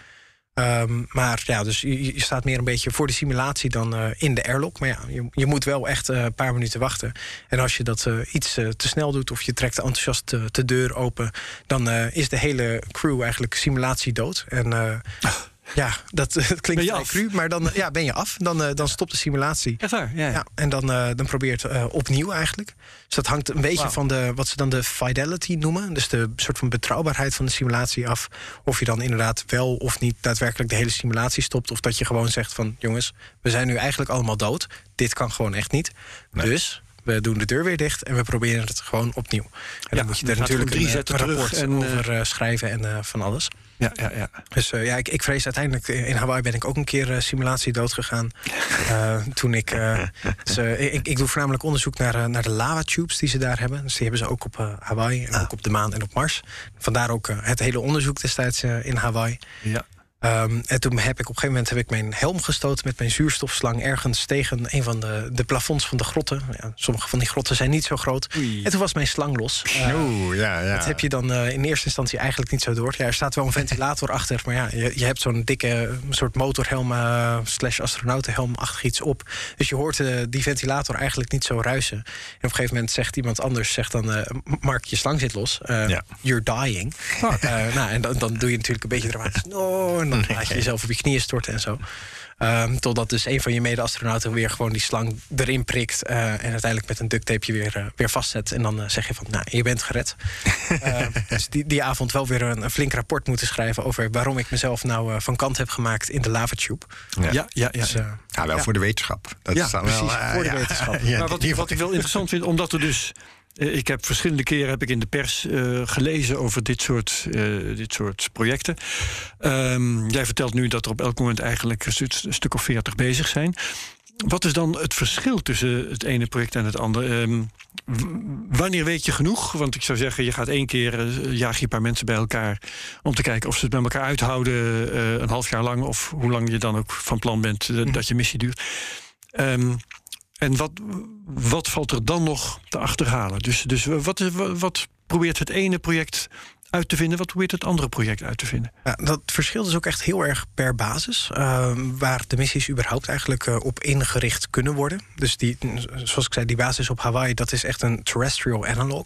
Um, maar ja, dus je, staat meer een beetje voor de simulatie dan uh, in de airlock. Maar ja, je, je moet wel echt uh, een paar minuten wachten. En als je dat uh, iets te snel doet of je trekt enthousiast de deur open... dan is de hele crew eigenlijk simulatie dood. En ja, dat, dat klinkt vrij cru, maar dan ja, ben je af. Dan, uh, dan stopt de simulatie. Echt waar? Ja, ja. ja en dan, uh, dan probeer je het uh, opnieuw eigenlijk. Dus dat hangt een beetje wow. van de, wat ze dan de fidelity noemen. Dus de soort van betrouwbaarheid van de simulatie af. Of je dan inderdaad wel of niet daadwerkelijk de hele simulatie stopt. Of dat je gewoon zegt van jongens, we zijn nu eigenlijk allemaal dood. Dit kan gewoon echt niet. Nee. Dus we doen de deur weer dicht en we proberen het gewoon opnieuw. En ja, dan moet je er natuurlijk drie een, zetten een rapport en, over uh, schrijven en van alles. Ja, ja, ja. Dus uh, ja, ik, ik vrees uiteindelijk... In Hawaii ben ik ook een keer simulatie doodgegaan. toen ik, dus, ik... Ik doe voornamelijk onderzoek naar, naar de lava tubes die ze daar hebben. Dus die hebben ze ook op Hawaii en ah. ook op de maan en op Mars. Vandaar ook het hele onderzoek destijds in Hawaii. Ja. Um, en toen heb ik op een gegeven moment heb ik mijn helm gestoten met mijn zuurstofslang ergens tegen een van de, de plafonds van de grotten. Ja, sommige van die grotten zijn niet zo groot. Oei. En toen was mijn slang los. Uh, Oeh, ja, ja. Dat heb je dan uh, in eerste instantie eigenlijk niet zo door. Ja, er staat wel een ventilator achter, maar ja, je, je hebt zo'n dikke soort motorhelm uh, slash astronautenhelm-achtig iets op. Dus je hoort die ventilator eigenlijk niet zo ruisen. En op een gegeven moment zegt iemand anders, zegt dan, Mark, je slang zit los. Ja. You're dying. Oh. nou, en dan, dan doe je natuurlijk een beetje dramatisch. No, dan laat je jezelf op je knieën storten en zo. Um, totdat dus een van je mede-astronauten weer gewoon die slang erin prikt. Uh, en uiteindelijk met een ducttape weer, uh, weer vastzet. En dan uh, zeg je van, nou, je bent gered. dus die, die avond wel weer een, een, flink rapport moeten schrijven... over waarom ik mezelf nou van kant heb gemaakt in de lavatube. Ja, ja, ja. Dus, ja wel ja. voor de wetenschap. Dat ja, is dan precies, wel, voor de wetenschap. maar wat, wat ik wel interessant vind, omdat er dus... Ik heb verschillende keren heb ik in de pers uh, gelezen over dit soort, uh, dit soort projecten. Um, jij vertelt nu dat er op elk moment eigenlijk een stuk, of veertig bezig zijn. Wat is dan het verschil tussen het ene project en het andere? Um, wanneer weet je genoeg? Want ik zou zeggen, je gaat één keer uh, jaag je een paar mensen bij elkaar om te kijken of ze het met elkaar uithouden een half jaar lang of hoe lang je dan ook van plan bent dat je missie duurt. Um, en wat, wat valt er dan nog te achterhalen? Dus, dus wat, wat probeert het ene project uit te vinden? Wat probeert het andere project uit te vinden? Ja, dat verschilt dus ook echt heel erg per basis. Uh, waar de missies überhaupt eigenlijk uh, op ingericht kunnen worden. Dus die, zoals ik zei, die basis op Hawaii, dat is echt een terrestrial analog.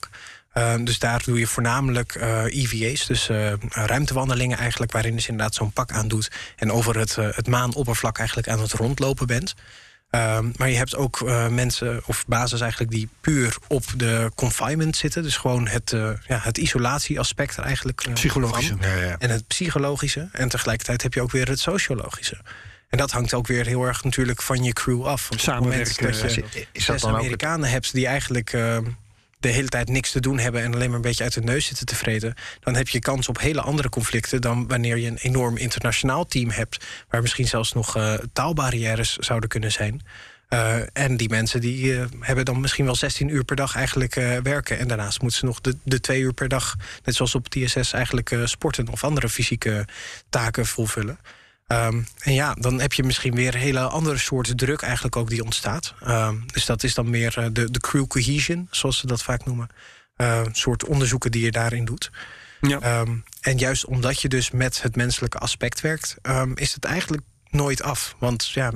Uh, dus daar doe je voornamelijk EVA's, dus ruimtewandelingen eigenlijk... waarin je dus inderdaad zo'n pak aandoet... en over het, het maanoppervlak eigenlijk aan het rondlopen bent... Um, maar je hebt ook uh, mensen of basis eigenlijk die puur op de confinement zitten. Dus gewoon het, uh, ja, het isolatieaspect er eigenlijk. Uh, psychologische. Ja, ja. En het psychologische. En tegelijkertijd heb je ook weer het sociologische. En dat hangt ook weer heel erg natuurlijk van je crew af. Samenwerken. dat je Is dat dan ook het- Amerikanen hebt die eigenlijk eh, de hele tijd niks te doen hebben en alleen maar een beetje uit de neus zitten te vreten, dan heb je kans op hele andere conflicten dan wanneer je een enorm internationaal team hebt, waar misschien zelfs nog eh, taalbarrières zouden kunnen zijn. Eh, en die mensen die eh, hebben dan misschien wel 16 uur per dag eigenlijk werken. En daarnaast moeten ze nog de, de twee uur per dag, net zoals op TSS, eigenlijk sporten of andere fysieke taken volvullen. Ehm, en ja, dan heb je misschien weer een hele andere soort druk eigenlijk ook die ontstaat. Ehm, dus dat is dan meer eh, de, de crew cohesion, zoals ze dat vaak noemen. Een soort onderzoeken die je daarin doet. Ja. En juist omdat je dus met het menselijke aspect werkt, is het eigenlijk nooit af. Want ja,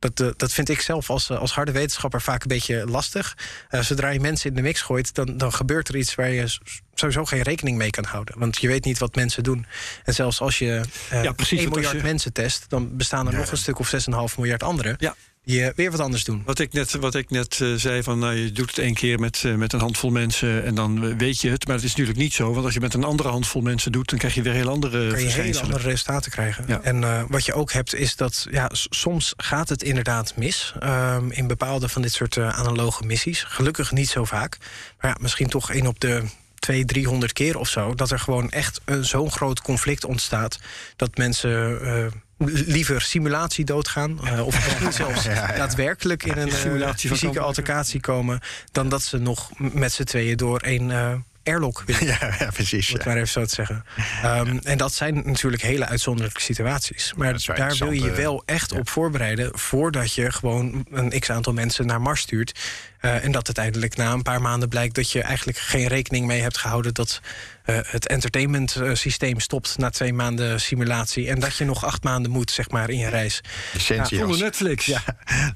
dat, eh, dat vind ik zelf als, eh, als harde wetenschapper vaak een beetje lastig. Eh, zodra je mensen in de mix gooit, dan, dan gebeurt er iets waar je sowieso geen rekening mee kan houden. Want je weet niet wat mensen doen. En zelfs als je Ja, precies, 1 want als miljard je- mensen test, dan bestaan er nog een stuk of 6,5 miljard anderen Ja. Die eh, weer wat anders doen. Wat ik net, wat ik net eh, zei, van nou, je doet het één keer met, eh, met een handvol mensen en dan weet je het. Maar dat is natuurlijk niet zo, want als je met een andere handvol mensen doet, dan krijg je weer heel andere kan je hele andere resultaten krijgen. Ja. En wat je ook hebt, is dat ja, soms gaat het inderdaad mis ehm, in bepaalde van dit soort analoge missies. Gelukkig niet zo vaak. Maar ja, misschien toch één op de 200, 300 keer of zo. Dat er gewoon echt zo'n groot conflict ontstaat. Dat mensen. Liever simulatie doodgaan. eh, of misschien zelfs daadwerkelijk in een eh, Simulatie fysieke altercatie komen. dan dat ze nog met z'n tweeën door één eh airlock willen Ja, precies. het ja. maar even zo te zeggen. Ehm, en dat zijn natuurlijk hele uitzonderlijke situaties. Maar daar wil je je wel echt op voorbereiden... voordat je gewoon een x-aantal mensen naar Mars stuurt. Eh, en dat uiteindelijk na een paar maanden blijkt... dat je eigenlijk geen rekening mee hebt gehouden... dat eh, het entertainment eh, systeem stopt na twee maanden simulatie... en dat je nog acht maanden moet, zeg maar, in je reis. Licentie, als- Netflix. Ja,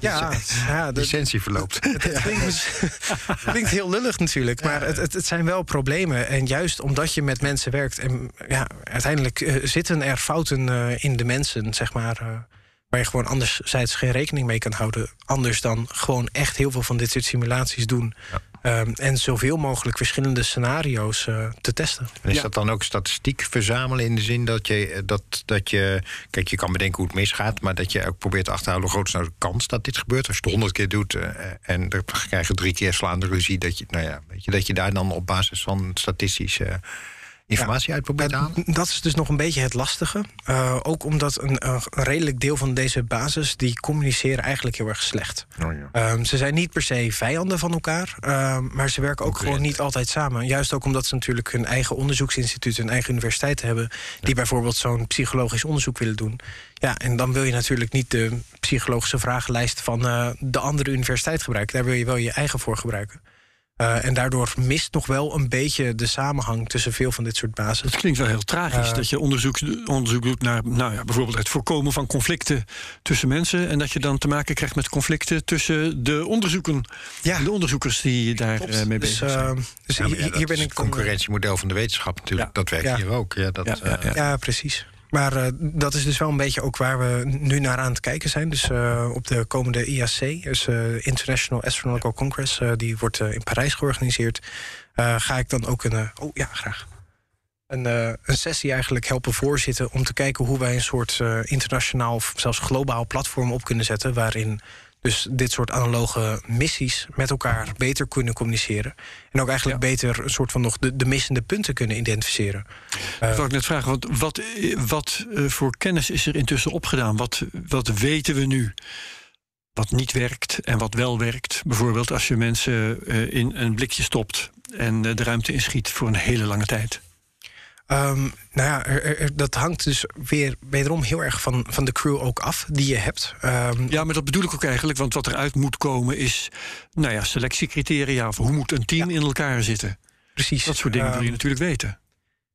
Ja, ja dat, licentie verloopt. het klinkt, klinkt heel lullig natuurlijk, maar het, het, het zijn wel problemen. En juist omdat je met mensen werkt... en ja, uiteindelijk zitten er fouten eh, in de mensen, zeg maar... waar je gewoon anderzijds geen rekening mee kan houden. Anders dan gewoon echt heel veel van dit soort simulaties doen. Ehm, en zoveel mogelijk verschillende scenario's eh, te testen. En is Ja. dat dan ook statistiek verzamelen in de zin dat je, eh, dat, dat je... Kijk, je kan bedenken hoe het misgaat... maar dat je ook probeert te achterhalen hoe groot is nou de kans dat dit gebeurt. Als je het honderd keer doet eh, en dan krijg je drie keer slaande ruzie... Dat je, nou ja, weet je, dat je daar dan op basis van statistische informatie uit probeert te halen. Dat is dus nog een beetje het lastige. Uh, ook omdat een, een, redelijk deel van deze basis... die communiceren eigenlijk heel erg slecht. Oh ja. um, ze zijn niet per se vijanden van elkaar... Um, maar ze werken ook gewoon niet altijd samen. Juist ook omdat ze natuurlijk hun eigen onderzoeksinstituut... hun eigen universiteit hebben... die ja. bijvoorbeeld zo'n psychologisch onderzoek willen doen. Ja, en dan wil je natuurlijk niet de psychologische vragenlijst... van uh, de andere universiteit gebruiken. Daar wil je wel je eigen voor gebruiken. Uh, en daardoor mist nog wel een beetje de samenhang tussen veel van dit soort bases. Het klinkt wel heel tragisch uh, dat je onderzoek, onderzoek doet naar nou ja, bijvoorbeeld het voorkomen van conflicten tussen mensen. En dat je dan te maken krijgt met conflicten tussen de onderzoeken. Ja. De onderzoekers die daar uh, mee bezig dus, zijn. Dus ja, hier, ja, hier ben ik. Het concurrentiemodel van de wetenschap natuurlijk. Ja. Dat werkt hier ook. Ja, dat, ja, ja precies. Maar uh, dat is dus wel een beetje ook waar we nu naar aan het kijken zijn. Dus uh, op de komende IAC, dus uh, International Astronomical Congress, die wordt in Parijs georganiseerd. ga ik dan ook een. oh ja, graag. Een, een, sessie eigenlijk helpen voorzitten om te kijken hoe wij een soort internationaal of zelfs globaal platform op kunnen zetten. Waarin dus dit soort analoge missies met elkaar beter kunnen communiceren. En ook eigenlijk ja. beter een soort van nog de, de missende punten kunnen identificeren. Uh, ik wou ik net vragen, wat, wat, wat uh, voor kennis is er intussen opgedaan? Wat, wat weten we nu? Wat niet werkt en wat wel werkt. Bijvoorbeeld als je mensen uh, in een blikje stopt en de ruimte inschiet voor een hele lange tijd. Um, nou ja, er, er, dat hangt dus weer wederom heel erg van, van de crew ook af die je hebt. Um, ja, maar dat bedoel ik ook eigenlijk, want wat eruit moet komen is, nou ja, selectiecriteria. Of hoe moet een team ja. in elkaar zitten? Precies. Dat soort dingen um, wil je natuurlijk weten.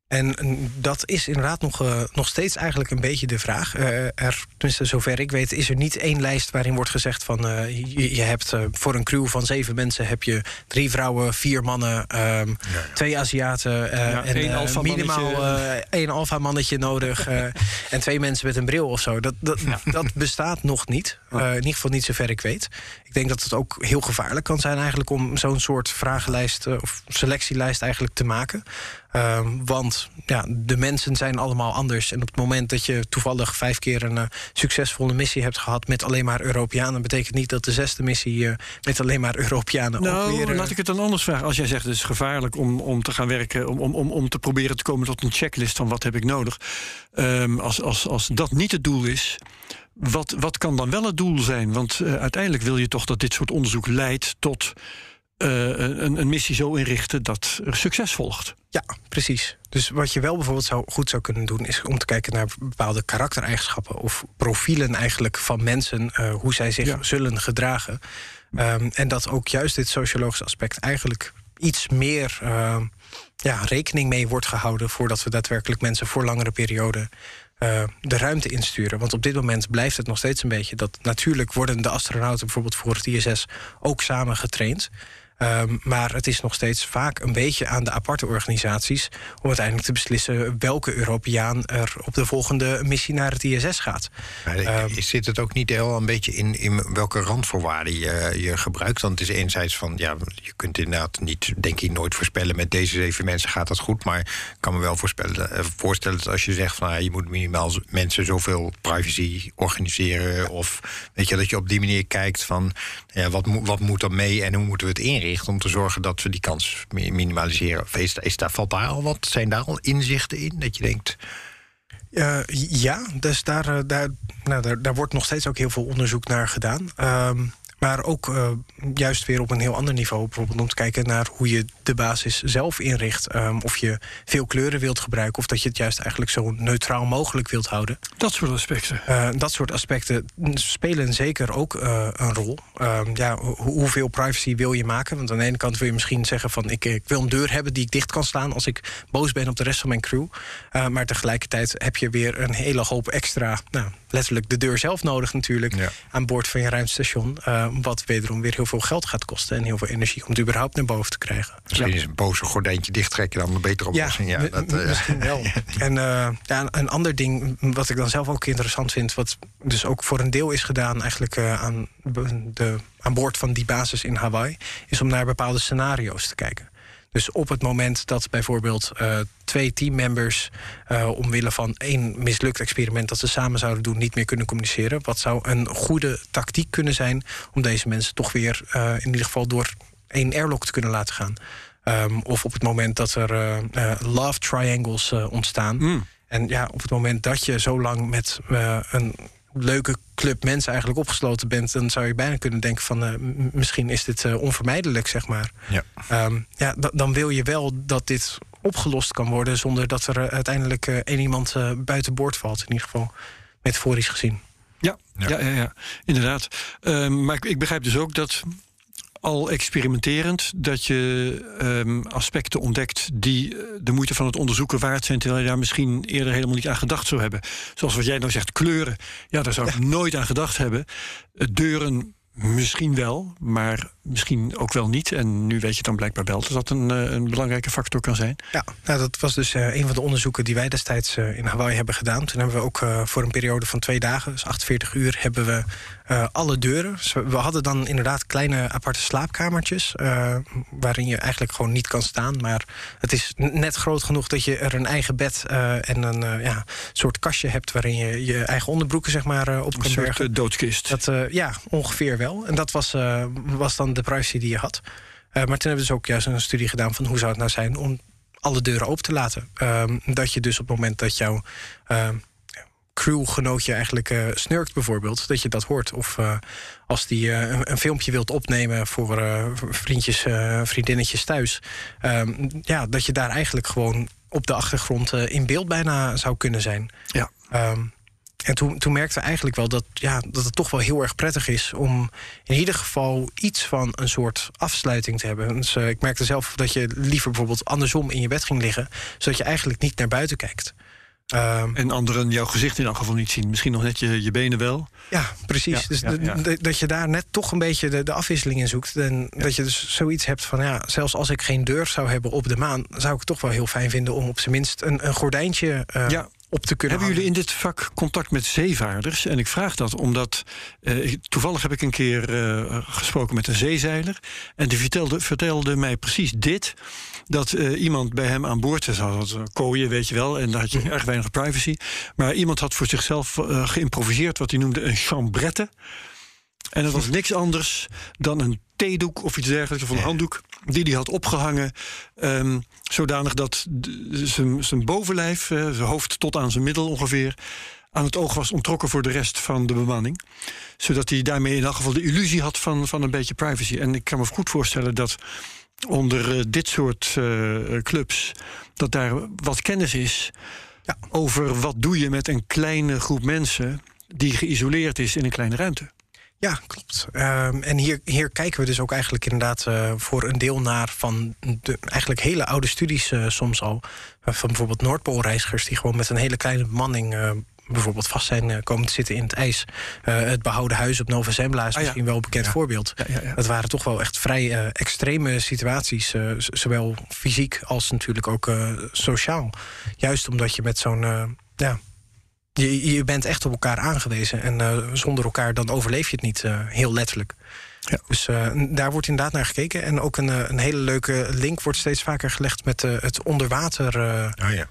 En dat is inderdaad nog, uh, nog steeds eigenlijk een beetje de vraag. Uh, er, tenminste, zover ik weet, is er niet één lijst waarin wordt gezegd van uh, je, je, hebt voor een crew van zeven mensen heb je drie vrouwen, vier mannen, um, ja, ja. twee Aziaten ja, en één minimaal één alfa mannetje nodig en twee mensen met een bril of zo. Dat, dat, dat bestaat nog niet. in ieder geval niet zover ik weet. Ik denk dat het ook heel gevaarlijk kan zijn eigenlijk om zo'n soort vragenlijst of selectielijst eigenlijk te maken. Ehm, want ja, de mensen zijn allemaal anders. En op het moment dat je toevallig vijf keer een uh, succesvolle missie hebt gehad met alleen maar Europeanen, betekent niet dat de zesde missie uh, met alleen maar Europeanen nou, weer. laat ik het dan anders vragen. Als jij zegt het is gevaarlijk om, om te gaan werken, om, om, om te proberen te komen tot een checklist van wat heb ik nodig. Um, als, als, als dat niet het doel is. Wat, wat kan dan wel het doel zijn? Want uiteindelijk wil je toch dat dit soort onderzoek leidt tot een, een missie zo inrichten dat er succes volgt. Ja, precies. Dus wat je wel bijvoorbeeld zou, goed zou kunnen doen, is om te kijken naar bepaalde karaktereigenschappen of profielen eigenlijk van mensen, uh, hoe zij zich ja. zullen gedragen. Um, en dat ook juist dit sociologische aspect eigenlijk iets meer uh, ja, rekening mee wordt gehouden voordat we daadwerkelijk mensen voor langere perioden uh, de ruimte insturen. Want op dit moment blijft het nog steeds een beetje dat natuurlijk worden de astronauten bijvoorbeeld voor het ISS ook samen getraind. Um, maar het is nog steeds vaak een beetje aan de aparte organisaties om uiteindelijk te beslissen welke Europeaan er op de volgende missie naar het ISS gaat. Maar um, zit het ook niet heel een beetje in, in welke randvoorwaarden je, je gebruikt? Want het is enerzijds van ja, je kunt inderdaad niet, denk ik, nooit voorspellen met deze zeven mensen gaat dat goed. Maar ik kan me wel voorspellen, voorstellen dat als je zegt van nou, je moet minimaal mensen zoveel privacy organiseren. Of weet je, dat je op die manier kijkt van ja, wat, wat moet er mee en hoe moeten we het inrichten? Om te zorgen dat we die kans minimaliseren? Is, is daar, valt daar al wat? Zijn daar al inzichten in dat je denkt. Ja, dus daar, uh, daar, nou, daar, daar, wordt nog steeds ook heel veel onderzoek naar gedaan. Um, maar ook uh, juist weer op een heel ander niveau. Bijvoorbeeld om te kijken naar hoe je de basis zelf inricht. Um, of je veel kleuren wilt gebruiken. Of dat je het juist eigenlijk zo neutraal mogelijk wilt houden. Dat soort aspecten. Uh, dat soort aspecten spelen zeker ook uh, een rol. ja, ho hoeveel privacy wil je maken? Want aan de ene kant wil je misschien zeggen van... Ik, ik, wil een deur hebben die ik dicht kan slaan... als ik boos ben op de rest van mijn crew. maar tegelijkertijd heb je weer een hele hoop extra... Nou, letterlijk de deur zelf nodig natuurlijk... Ja. aan boord van je ruimtestation. wat wederom weer heel veel geld gaat kosten en heel veel energie om het überhaupt naar boven te krijgen. Misschien ja. is een boze gordijntje dichttrekken dan een betere oplossing. Ja, ja dat, uh, misschien wel. en uh, ja, een ander ding wat ik dan zelf ook interessant vind, wat dus ook voor een deel is gedaan eigenlijk uh, aan, de, aan boord van die basis in Hawaii, is om naar bepaalde scenario's te kijken. Dus op het moment dat bijvoorbeeld uh, twee teammembers uh, omwille van één mislukt experiment dat ze samen zouden doen, niet meer kunnen communiceren, wat zou een goede tactiek kunnen zijn om deze mensen toch weer uh, in ieder geval door één airlock te kunnen laten gaan? Um, of op het moment dat er love triangles ontstaan. Mm. En ja, op het moment dat je zo lang met een leuke club mensen eigenlijk opgesloten bent, dan zou je bijna kunnen denken van uh, misschien is dit uh, onvermijdelijk, zeg maar. Ja. Um, ja, dan wil je wel dat dit opgelost kan worden zonder dat er uh, uiteindelijk één iemand buiten boord valt, in ieder geval metaforisch gezien. Ja, ja, ja, ja, ja. inderdaad. Um, maar ik, ik begrijp dus ook dat al experimenterend dat je um, aspecten ontdekt die de moeite van het onderzoeken waard zijn, terwijl je daar misschien eerder helemaal niet aan gedacht zou hebben. Zoals wat jij nou zegt, kleuren. Ja, daar zou ik ja. nooit aan gedacht hebben. Deuren misschien wel, maar misschien ook wel niet. En nu weet je dan blijkbaar wel dat dat een, een belangrijke factor kan zijn. Ja, nou, dat was dus uh, een van de onderzoeken die wij destijds uh, in Hawaii hebben gedaan. Toen hebben we ook uh, voor een periode van twee dagen, dus 48 uur, hebben we alle deuren. We hadden dan inderdaad kleine aparte slaapkamertjes. waarin je eigenlijk gewoon niet kan staan. Maar het is net groot genoeg dat je er een eigen bed en een ja, soort kastje hebt waarin je je eigen onderbroeken zeg maar, op kan een bergen. soort doodskist. Dat, ja, ongeveer wel. En dat was, was dan de privacy die je had. Maar toen hebben we dus ook juist een studie gedaan van hoe zou het nou zijn om alle deuren open te laten. Um, dat je dus op het moment dat jouw uh, crewgenootje eigenlijk uh, snurkt bijvoorbeeld, dat je dat hoort. Of uh, als die uh, een, een, filmpje wilt opnemen voor vriendjes, vriendinnetjes thuis. Um, ja, dat je daar eigenlijk gewoon op de achtergrond in beeld bijna zou kunnen zijn. Ja. Um, en toen, toen merkte we eigenlijk wel dat, ja, dat het toch wel heel erg prettig is om in ieder geval iets van een soort afsluiting te hebben. Dus, ik merkte zelf dat je liever bijvoorbeeld andersom in je bed ging liggen, zodat je eigenlijk niet naar buiten kijkt. Um, en anderen jouw gezicht in elk geval niet zien. Misschien nog net je, je benen wel. Ja, precies. Ja, dus ja, ja. De, dat je daar net toch een beetje de, de afwisseling in zoekt. En dat je dus zoiets hebt van ja, zelfs als ik geen deur zou hebben op de maan, zou ik het toch wel heel fijn vinden om op zijn minst een, een gordijntje uh, op te kunnen Hebben jullie in dit vak contact met zeevaarders? En ik vraag dat omdat uh, toevallig heb ik een keer uh, gesproken met een zeezeiler. En die vertelde, vertelde mij precies dit. Dat uh, iemand bij hem aan boord, had kooien, weet je wel, en daar had je erg weinig privacy. Maar iemand had voor zichzelf geïmproviseerd wat hij noemde een chambrette. En dat was niks anders dan een theedoek of iets dergelijks, of een handdoek, die hij had opgehangen. Um, zodanig dat zijn bovenlijf, uh, zijn hoofd tot aan zijn middel ongeveer, aan het oog was ontrokken voor de rest van de bemanning. Zodat hij daarmee in elk geval de illusie had van, van een beetje privacy. En ik kan me goed voorstellen dat onder uh, dit soort uh, clubs, dat daar wat kennis is ja. over wat doe je met een kleine groep mensen die geïsoleerd is in een kleine ruimte. Ja, klopt. Um, en hier, hier kijken we dus ook eigenlijk inderdaad uh, voor een deel naar van de eigenlijk hele oude studies uh, soms al. Uh, van bijvoorbeeld Noordpoolreizigers die gewoon met een hele kleine bemanning bijvoorbeeld vast zijn komen te zitten in het ijs. het behouden huis op Nova Zembla is ah, misschien wel een bekend ja. voorbeeld. Ja, dat waren toch wel echt vrij extreme situaties, zowel fysiek als natuurlijk ook sociaal. Juist omdat je met zo'n ja, je, je bent echt op elkaar aangewezen. En uh, zonder elkaar dan overleef je het niet, uh, heel letterlijk. Ja. Dus uh, daar wordt inderdaad naar gekeken. En ook een, een hele leuke link wordt steeds vaker gelegd met het onderwater. Oh, ja.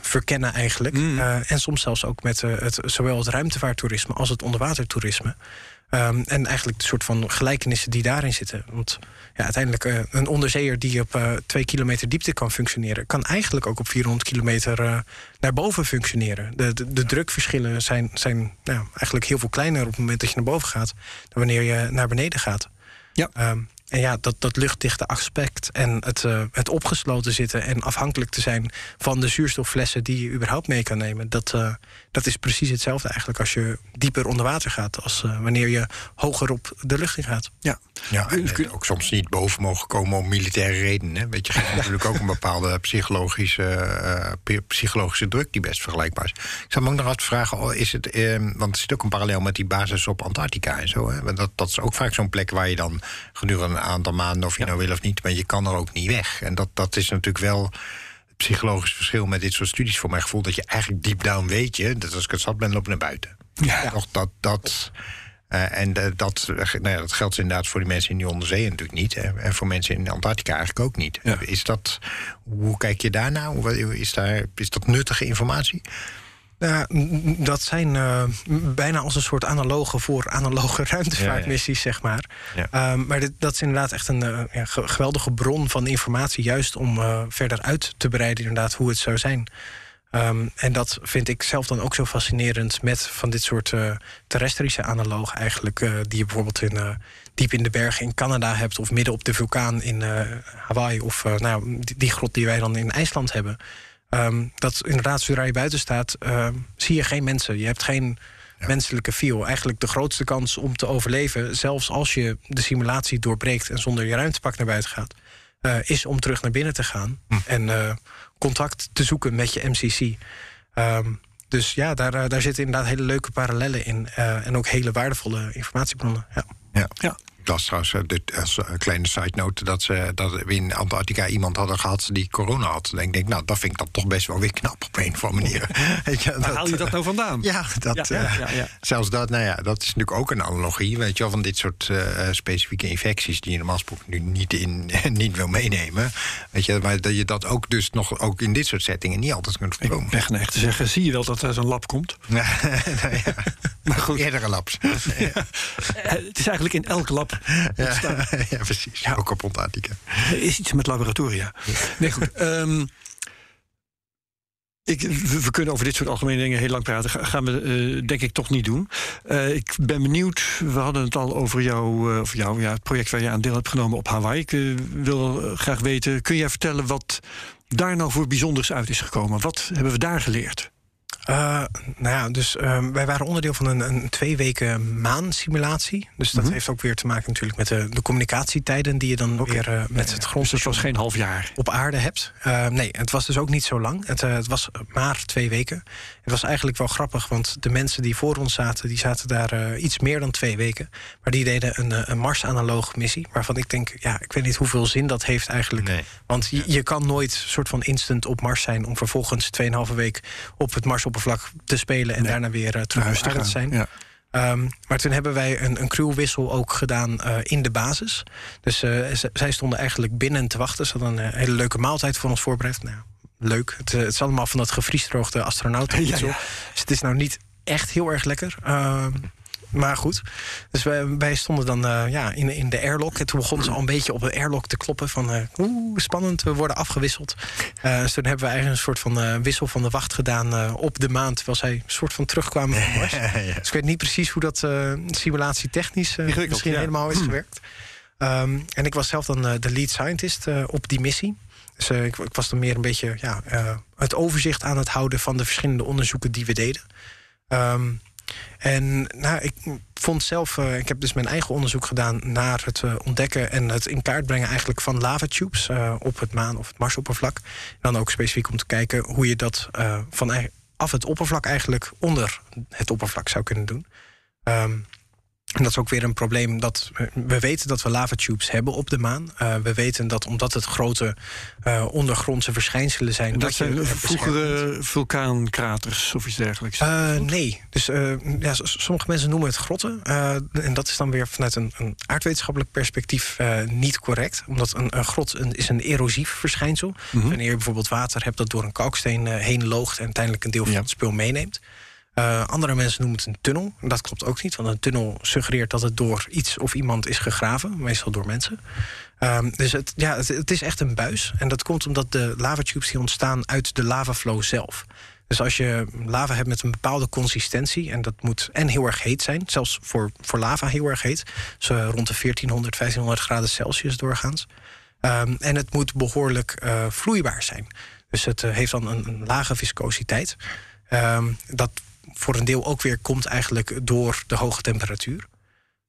Verkennen eigenlijk. Mm. en soms zelfs ook met het, zowel het ruimtevaarttoerisme als het onderwatertoerisme. Um, en eigenlijk de soort van gelijkenissen die daarin zitten. Want ja, uiteindelijk uh, een onderzeeër die op uh, twee kilometer diepte kan functioneren, kan eigenlijk ook op 400 kilometer uh, naar boven functioneren. De, de, de drukverschillen zijn, zijn nou, eigenlijk heel veel kleiner op het moment dat je naar boven gaat, dan wanneer je naar beneden gaat. Ja. Um, en ja, dat, dat luchtdichte aspect en het, uh, het opgesloten zitten en afhankelijk te zijn van de zuurstofflessen die je überhaupt mee kan nemen, dat, uh, dat is precies hetzelfde eigenlijk als je dieper onder water gaat, als uh, wanneer je hoger op de lucht in gaat. Ja, ja en, en ook soms niet boven mogen komen om militaire redenen. Weet je, geeft natuurlijk ook een bepaalde psychologische, psychologische druk die best vergelijkbaar is. Ik zou me ook nog wat vragen, oh, is het, ehm, want er zit ook een parallel met die basis op Antarctica en zo. Hè? Dat, dat is ook vaak zo'n plek waar je dan gedurende een aantal maanden, of je nou wil of niet, maar je kan er ook niet weg. En dat, dat is natuurlijk wel het psychologisch verschil met dit soort studies voor mijn gevoel, dat je eigenlijk deep down weet je, dat als ik het zat ben, loop naar buiten. Ja. Toch dat. dat uh, en uh, dat, nou ja, dat geldt inderdaad voor die mensen in die onderzee natuurlijk niet. Hè, en voor mensen in Antarctica eigenlijk ook niet. Ja. Is dat, hoe kijk je daarna? Is, daar, is dat nuttige informatie? Ja, dat zijn uh, bijna als een soort analogen voor analoge ruimtevaartmissies, zeg maar. Ja. Uh, maar dit, dat is inderdaad echt een uh, ja, geweldige bron van informatie, juist om uh, verder uit te bereiden, inderdaad, hoe het zou zijn. Um, en dat vind ik zelf dan ook zo fascinerend met van dit soort terrestrische analogen, eigenlijk, die je bijvoorbeeld in, diep in de bergen in Canada hebt, of midden op de vulkaan in Hawaii, of nou, die, die grot die wij dan in IJsland hebben. Um, dat inderdaad, zodra je buiten staat, uh, zie je geen mensen. Je hebt geen ja. menselijke feel. Eigenlijk de grootste kans om te overleven, zelfs als je de simulatie doorbreekt en zonder je ruimtepak naar buiten gaat, uh, is om terug naar binnen te gaan hm. en uh, contact te zoeken met je MCC. Um, dus ja, daar, eh, daar zitten inderdaad hele leuke parallellen in. en ook hele waardevolle informatiebronnen. Ja. Ja. ja las trouwens eh, als een kleine side note dat, ze, dat we in Antarctica iemand hadden gehad die corona had. En ik denk, nou, dat vind ik dan toch best wel weer knap op een of andere manier. weet je, Waar haal je dat nou vandaan? Ja, dat, ja, ja, ja, zelfs dat, nou ja, dat is natuurlijk ook een analogie, weet je wel, van dit soort uh, specifieke infecties die je normaal gesproken nu niet, in, niet wil meenemen. Weet je, maar dat je dat ook dus nog ook in dit soort settingen niet altijd kunt voorkomen. Ik ben geneigd te zeggen, zie je wel dat er zo'n lab komt? nou ja. maar goed. Eerdere labs. Het is eigenlijk in elk lab ja, ja, precies. Ja. Ook op Antarctica. Er is iets met laboratoria. Nee, goed. Um, ik, we, kunnen over dit soort algemene dingen heel lang praten. Ga, gaan we uh, denk ik toch niet doen. Uh, ik ben benieuwd. We hadden het al over jou, uh, over jou ja, het project waar je aan deel hebt genomen op Hawaii. Ik wil graag weten. Kun jij vertellen wat daar nou voor bijzonders uit is gekomen? Wat hebben we daar geleerd? Uh, nou ja, dus uh, wij waren onderdeel van een, een twee weken maansimulatie. Dus dat mm -hmm. heeft ook weer te maken natuurlijk met de, de communicatietijden die je dan okay. weer uh, met ja, het grond. Dus was geen half jaar op aarde hebt. nee, het was dus ook niet zo lang. Het, het, was maar twee weken. Het was eigenlijk wel grappig, want de mensen die voor ons zaten, die zaten daar iets meer dan twee weken. Maar die deden een, een Mars-analoog missie, waarvan ik denk, ja, ik weet niet hoeveel zin dat heeft eigenlijk. Nee. Want je, je kan nooit soort van instant op Mars zijn om vervolgens 2,5 week op het Mars maanoppervlak te spelen en daarna weer uh, terug naar te zijn. Ja. Um, maar toen hebben wij een, een crewwissel ook gedaan uh, in de basis. Dus uh, zij stonden eigenlijk binnen te wachten. Ze hadden een hele leuke maaltijd voor ons voorbereid. Nou, leuk. Het, het is allemaal van dat gevriesdroogde astronauten. Ja, ja. Dus het is nou niet echt heel erg lekker. Maar goed. Dus wij, wij stonden dan uh, ja, in, in de airlock. En toen begonnen ze al een beetje op de airlock te kloppen. Van uh, oeh, spannend, we worden afgewisseld. Uh, dus toen hebben we eigenlijk een soort van wissel van de wacht gedaan op de maand. Terwijl zij een soort van terugkwamen van Mars. ja, Dus ik weet niet precies hoe dat simulatie technisch misschien helemaal is hm. gewerkt. Um, en ik was zelf dan de lead scientist op die missie. Dus ik, ik, was dan meer een beetje ja, het overzicht aan het houden van de verschillende onderzoeken die we deden. Um, en nou, ik vond zelf, uh, ik heb dus mijn eigen onderzoek gedaan naar het uh, ontdekken en het in kaart brengen eigenlijk van lavatubes uh, op het maan of het Marsoppervlak. En dan ook specifiek om te kijken hoe je dat van af het oppervlak eigenlijk onder het oppervlak zou kunnen doen. Um, en dat is ook weer een probleem dat we weten dat we lavatubes hebben op de maan. Uh, we weten dat omdat het grote uh, ondergrondse verschijnselen zijn. dat, dat zijn vroegere vulkaankraters of iets dergelijks? Uh, nee. Dus ja, sommige mensen noemen het grotten. en dat is dan weer vanuit een, een aardwetenschappelijk perspectief niet correct. Omdat een, een grot een, is een erosief verschijnsel. Mm Wanneer je bijvoorbeeld water hebt dat door een kalksteen heen loogt en uiteindelijk een deel van het spul meeneemt. Uh, andere mensen noemen het een tunnel. Dat klopt ook niet, want een tunnel suggereert dat het door iets of iemand is gegraven, meestal door mensen. Um, dus het, ja, het, is echt een buis. En dat komt omdat de lavatubes die ontstaan uit de lavaflow zelf. Dus als je lava hebt met een bepaalde consistentie, en dat moet en heel erg heet zijn, zelfs voor, voor lava heel erg heet, zo rond de 1400, 1500 graden Celsius doorgaans. Um, en het moet behoorlijk uh, vloeibaar zijn. Dus het uh, heeft dan een, een lage viscositeit. Um, dat voor een deel ook weer komt eigenlijk door de hoge temperatuur.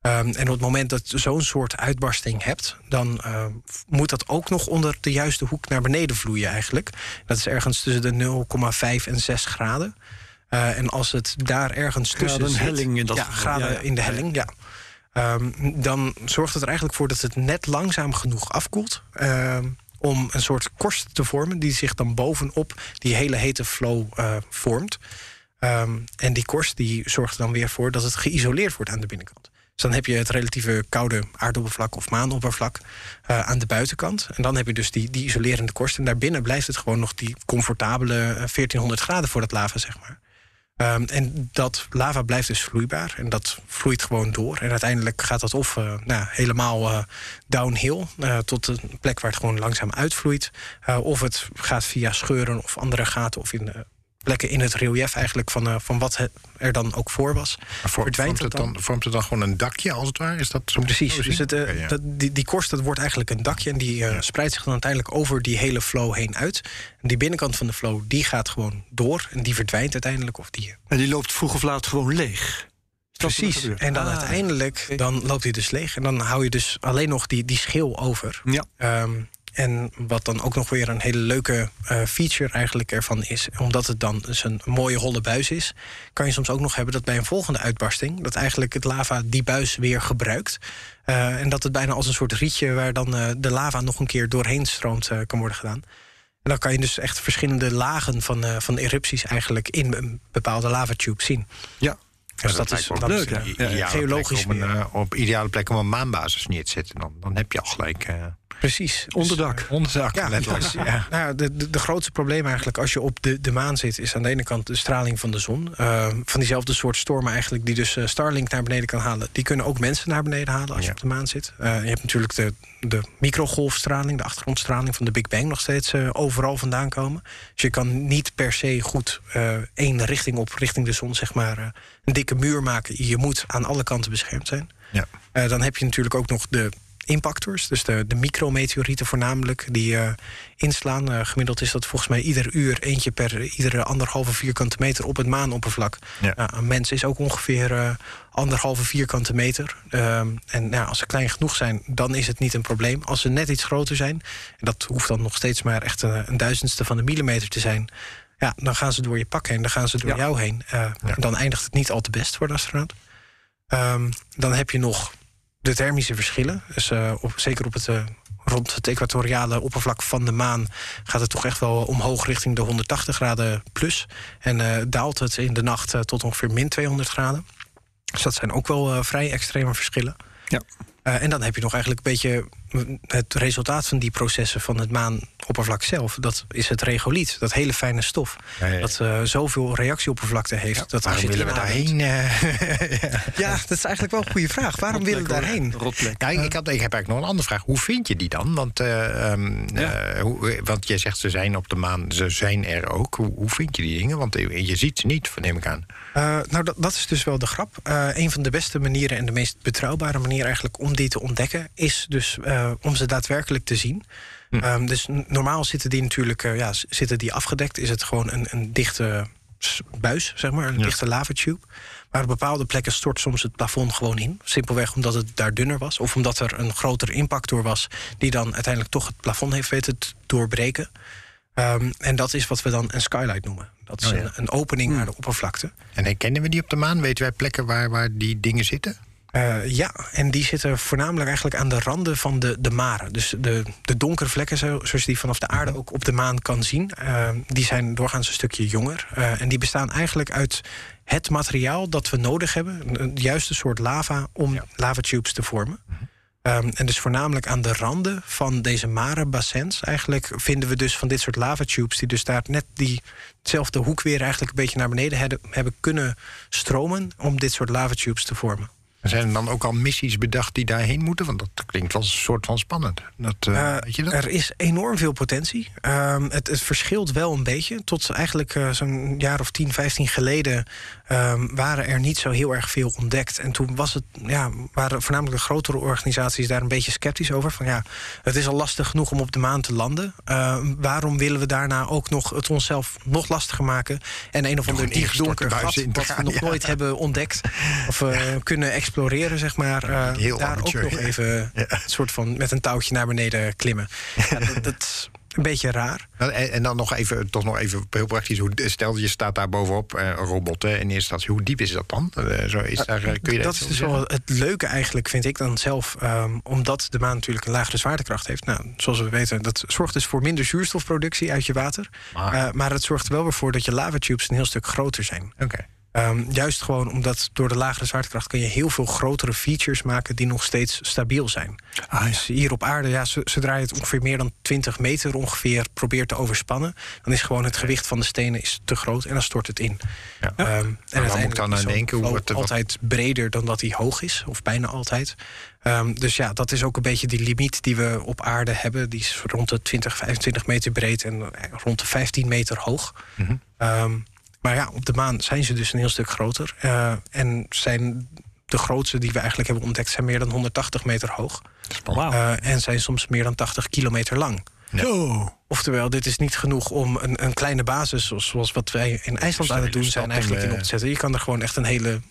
Um, en op het moment dat je zo'n soort uitbarsting hebt, dan uh, moet dat ook nog onder de juiste hoek naar beneden vloeien eigenlijk. Dat is ergens tussen de 0,5 en 6 graden. Uh, en als het daar ergens tussen zit, helling in dat ja, graden ja, ja. in de helling, ja. Um, dan zorgt het er eigenlijk voor dat het net langzaam genoeg afkoelt. Om een soort korst te vormen die zich dan bovenop die hele hete flow uh, vormt. Um, en die korst die zorgt dan weer voor dat het geïsoleerd wordt aan de binnenkant. Dus dan heb je het relatieve koude aardoppervlak of maanoppervlak uh, aan de buitenkant. En dan heb je dus die, die isolerende korst. En daarbinnen blijft het gewoon nog die comfortabele 1400 eh, graden voor dat lava, zeg maar. Um, en dat lava blijft dus vloeibaar en dat vloeit gewoon door. En uiteindelijk gaat dat of uh, nou, helemaal downhill tot een plek waar het gewoon langzaam uitvloeit. of het gaat via scheuren of andere gaten of in plekken in het relief eigenlijk van, uh, van wat er dan ook voor was. Voor, vormt, het dan, vormt het dan gewoon een dakje als het ware? Is dat zo Precies. Dus het, uh, okay, ja. dat, die, die korst dat wordt eigenlijk een dakje en die uh, ja. spreidt zich dan uiteindelijk over die hele flow heen uit. En die binnenkant van de flow die gaat gewoon door en die verdwijnt uiteindelijk. Of die, en die loopt vroeg of laat gewoon leeg. Precies. En dan ah, uiteindelijk dan loopt hij dus leeg. En dan hou je dus alleen nog die, die schil over. Ja. Um, en wat dan ook nog weer een hele leuke uh, feature eigenlijk ervan is, omdat het dan dus een mooie holle buis is, kan je soms ook nog hebben dat bij een volgende uitbarsting, dat eigenlijk het lava die buis weer gebruikt. Uh, en dat het bijna als een soort rietje waar dan uh, de lava nog een keer doorheen stroomt kan worden gedaan. En dan kan je dus echt verschillende lagen van, van erupties eigenlijk in een bepaalde lavatube zien. Ja, dus dat, dat, is, dat leuk, is, ja. ja. geologisch. Op, een, op ideale plek om een maanbasis neer te zetten, dan, dan heb je al gelijk. Precies. Onderdak. Dus, onderdak, ja, letterlijk. ja. Nou, de, de, de, grootste probleem eigenlijk als je op de, de maan zit... is aan de ene kant de straling van de zon. Uh, van diezelfde soort stormen eigenlijk die dus uh, Starlink naar beneden kan halen. Die kunnen ook mensen naar beneden halen als ja. je op de maan zit. Uh, je hebt natuurlijk de, de microgolfstraling, de achtergrondstraling van de Big Bang... nog steeds overal vandaan komen. Dus je kan niet per se goed één richting op, richting de zon, zeg maar... een dikke muur maken. Je moet aan alle kanten beschermd zijn. Ja. dan heb je natuurlijk ook nog de impactors, dus de, de micrometeorieten voornamelijk, die uh, inslaan. Uh, gemiddeld is dat volgens mij ieder uur eentje per iedere anderhalve vierkante meter op het maanoppervlak. Ja. Uh, een mens is ook ongeveer uh, anderhalve vierkante meter. en nou, als ze klein genoeg zijn, dan is het niet een probleem. Als ze net iets groter zijn, en dat hoeft dan nog steeds maar echt een, een duizendste van de millimeter te zijn. Ja, dan gaan ze door je pak heen, dan gaan ze door ja. jou heen. Ja. Dan eindigt het niet al te best voor de astronaut. Um, dan heb je nog de thermische verschillen. Dus op, zeker op het rond het equatoriale oppervlak van de maan gaat het toch echt wel omhoog richting de 180 graden plus. En daalt het in de nacht tot ongeveer min 200 graden. Dus dat zijn ook wel vrij extreme verschillen. Ja. En dan heb je nog eigenlijk een beetje het resultaat van die processen van het maanoppervlak zelf, dat is het regoliet. Dat hele fijne stof. Dat uh, zoveel reactieoppervlakte heeft. dat waarom willen we daarheen? Uh, ja, dat is eigenlijk wel een goede vraag. Waarom willen we daarheen? Ja, ik, had, ik heb eigenlijk nog een andere vraag. Hoe vind je die dan? Want, uh, hoe, want jij zegt ze zijn op de maan, ze zijn er ook. Hoe, hoe vind je die dingen? Want je ziet ze niet, neem ik aan. nou, dat, dat, is dus wel de grap. een van de beste manieren en de meest betrouwbare manier eigenlijk om die te ontdekken, is dus uh, om ze daadwerkelijk te zien. Hm. Um, dus normaal zitten die natuurlijk uh, ja, zitten die afgedekt. Is het gewoon een, een dichte buis, zeg maar, een ja. dichte lavatube. Maar op bepaalde plekken stort soms het plafond gewoon in. Simpelweg omdat het daar dunner was. Of omdat er een grotere impact door was... die dan uiteindelijk toch het plafond heeft weten te doorbreken. Um, en dat is wat we dan een skylight noemen. Dat is oh ja. een, een, opening hm. naar de oppervlakte. En herkennen we die op de maan? Weten wij plekken waar, waar die dingen zitten? Uh, ja, en die zitten voornamelijk eigenlijk aan de randen van de, de maren. Dus de, de donkere vlekken, zoals je die vanaf de aarde ook op de maan kan zien... Uh, die zijn doorgaans een stukje jonger. Uh, en die bestaan eigenlijk uit het materiaal dat we nodig hebben... het juiste soort lava om ja. lavatubes te vormen. Um, en dus voornamelijk aan de randen van deze marenbassins... eigenlijk vinden we dus van dit soort lavatubes... die dus daar net diezelfde hoek weer eigenlijk een beetje naar beneden hebben kunnen stromen... om dit soort lavatubes te vormen. Zijn er dan ook al missies bedacht die daarheen moeten? Want dat klinkt wel een soort van spannend. Dat, uh, weet je dat? Er is enorm veel potentie. Uh, het, het, verschilt wel een beetje. Tot eigenlijk uh, zo'n jaar of 10, 15 geleden um, waren er niet zo heel erg veel ontdekt. En toen was het, ja, waren voornamelijk de grotere organisaties daar een beetje sceptisch over. Van ja, het is al lastig genoeg om op de maan te landen. Ehm, waarom willen we daarna ook nog het onszelf nog lastiger maken? En een of ander donker gat, wat we nog nooit hebben ontdekt. Of uh, kunnen exploreren, zeg maar. Uh, daar ook nog even een soort van met een touwtje naar beneden klimmen. Ja, dat, dat een beetje raar. En, en, dan nog even, toch nog even heel praktisch. Hoe, stel je staat daar bovenop, uh, robotten in eerste instantie. Hoe diep is dat dan? Uh, zo is daar, kun je dat, is dus wel het leuke eigenlijk, vind ik dan zelf. Um, omdat de maan natuurlijk een lagere zwaartekracht heeft. Nou, zoals we weten, dat zorgt dus voor minder zuurstofproductie uit je water. Maar, uh, maar het zorgt er wel weer voor dat je lavatubes een heel stuk groter zijn. Oké. Okay. Um, juist gewoon omdat door de lagere zwaartekracht kun je heel veel grotere features maken die nog steeds stabiel zijn. Ah, ja. Dus hier op aarde, ja, zodra je het ongeveer meer dan 20 meter ongeveer probeert te overspannen, dan is gewoon het gewicht van de stenen is te groot en dan stort het in. Ja. Um, en uiteindelijk moet dan aan denken hoe het altijd breder dan dat hij hoog is, of bijna altijd. Um, dus ja, dat is ook een beetje die limiet die we op aarde hebben. Die is rond de 20, 25 meter breed en rond de 15 meter hoog. Mm -hmm. Maar ja, op de maan zijn ze dus een heel stuk groter. Uh, en zijn de grootste die we eigenlijk hebben ontdekt... zijn meer dan 180 meter hoog. Wow. Uh, en zijn soms meer dan 80 kilometer lang. Ja. Oftewel, dit is niet genoeg om een, een kleine basis... Zoals, wat wij in IJsland aan het doen zijn eigenlijk in op te zetten. Je kan er gewoon echt een hele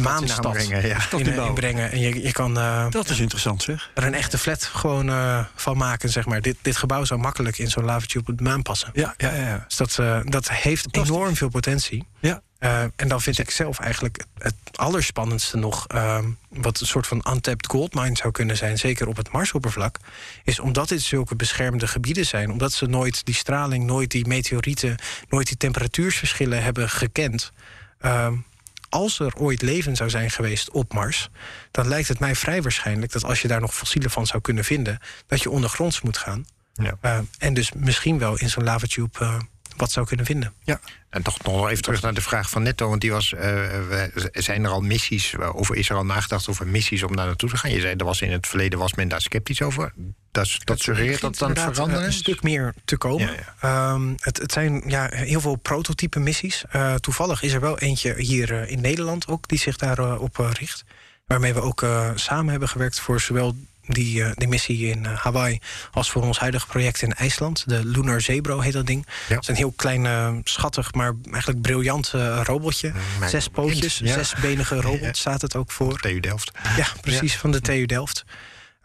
maanstad brengen, ja. in, in, brengen. En je, je kan uh, dat is interessant, zeg. er een echte flat gewoon uh, van maken, zeg maar. Dit, dit gebouw zou makkelijk in zo'n lavatube op de maan passen. Ja, ja, ja. Dus dat, uh, dat heeft enorm veel potentie. Ja. en dan vind ik zelf eigenlijk het allerspannendste nog... wat een soort van untapped goldmine zou kunnen zijn... zeker op het Marsoppervlak... is omdat dit zulke beschermde gebieden zijn... omdat ze nooit die straling, nooit die meteorieten... nooit die temperatuursverschillen hebben gekend als er ooit leven zou zijn geweest op Mars, dan lijkt het mij vrij waarschijnlijk dat als je daar nog fossielen van zou kunnen vinden, dat je ondergronds moet gaan. Ja. Uh, en dus misschien wel in zo'n lavatube uh, wat zou kunnen vinden. Ja. En toch nog even terug naar de vraag van Netto. Want die was: uh, zijn er al missies, of is er al nagedacht over missies om daar naartoe te gaan? Je zei, er was in het verleden was men daar sceptisch over. Dat, dat suggereert dat dan veranderen? Een stuk meer te komen. Ja, ja. Um, het, het, zijn ja, heel veel prototype missies. Uh, toevallig is er wel eentje hier uh, in Nederland ook die zich daarop uh, richt. Waarmee we ook samen hebben gewerkt voor zowel die, uh, die missie in uh, Hawaii als voor ons huidige project in IJsland. De Lunar Zebro heet dat ding. Ja. Het is een heel klein, uh, schattig, maar eigenlijk briljant robotje. Zes pootjes, ja. zesbenige robot staat het ook voor. TU Delft. Ja, precies, van de TU Delft.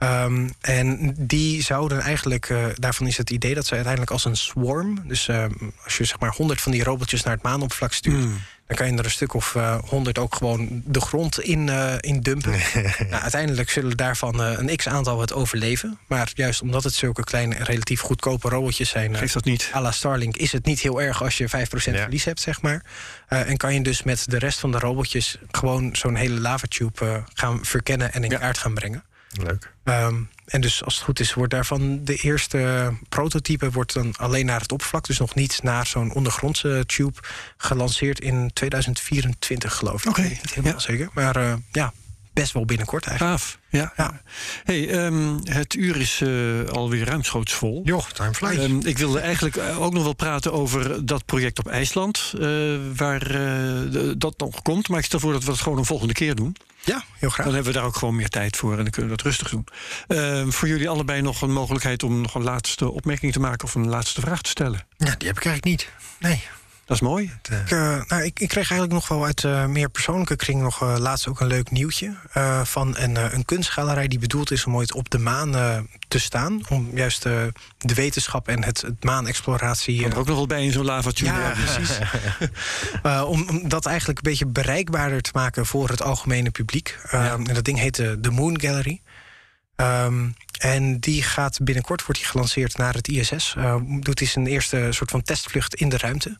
Um, en die zouden eigenlijk, uh, daarvan is het idee dat ze uiteindelijk als een swarm, dus uh, als je zeg maar honderd van die robotjes naar het maanoppervlak stuurt, mm. Dan kan je er een stuk of uh, 100 ook gewoon de grond in, uh, in dumpen. nou, uiteindelijk zullen daarvan uh, een x-aantal het overleven. Maar juist omdat het zulke kleine en relatief goedkope robotjes zijn... Geeft dat niet. à la Starlink, is het niet heel erg als je 5% ja. verlies hebt, zeg maar. en kan je dus met de rest van de robotjes... gewoon zo'n hele lavatube gaan verkennen en in ja. kaart gaan brengen. Leuk. Um, en dus als het goed is, wordt daarvan de eerste prototype wordt dan alleen naar het oppervlak, dus nog niet naar zo'n ondergrondse tube gelanceerd in 2024, geloof ik. Oké, okay. niet helemaal ja. zeker. Maar uh, ja, best wel binnenkort eigenlijk. Gaaf. Ja. ja. Hey, um, het uur is uh, alweer ruimschoots vol. Joh, time flies. Um, ik wilde eigenlijk ook nog wel praten over dat project op IJsland, uh, waar dat nog komt. Maar ik stel voor dat we het gewoon een volgende keer doen. Ja, heel graag. Dan hebben we daar ook gewoon meer tijd voor en dan kunnen we dat rustig doen. Uh, voor jullie allebei nog een mogelijkheid om nog een laatste opmerking te maken of een laatste vraag te stellen. Ja, die heb ik eigenlijk niet. Nee. Dat is mooi. Ik, uh, nou, ik, ik, kreeg eigenlijk nog wel uit uh, meer persoonlijke kring nog uh, laatst ook een leuk nieuwtje. van een, een kunstgalerij die bedoeld is om ooit op de maan te staan. Om juist de wetenschap en het, het maanexploratie. Er ook nog wel bij in zo'n lavatube. Ja, precies. om, om, dat eigenlijk een beetje bereikbaarder te maken voor het algemene publiek. Ja. En dat ding heet de Moon Gallery. Um, en die gaat binnenkort wordt die gelanceerd naar het ISS. Uh, doet hij zijn eerste soort van testvlucht in de ruimte.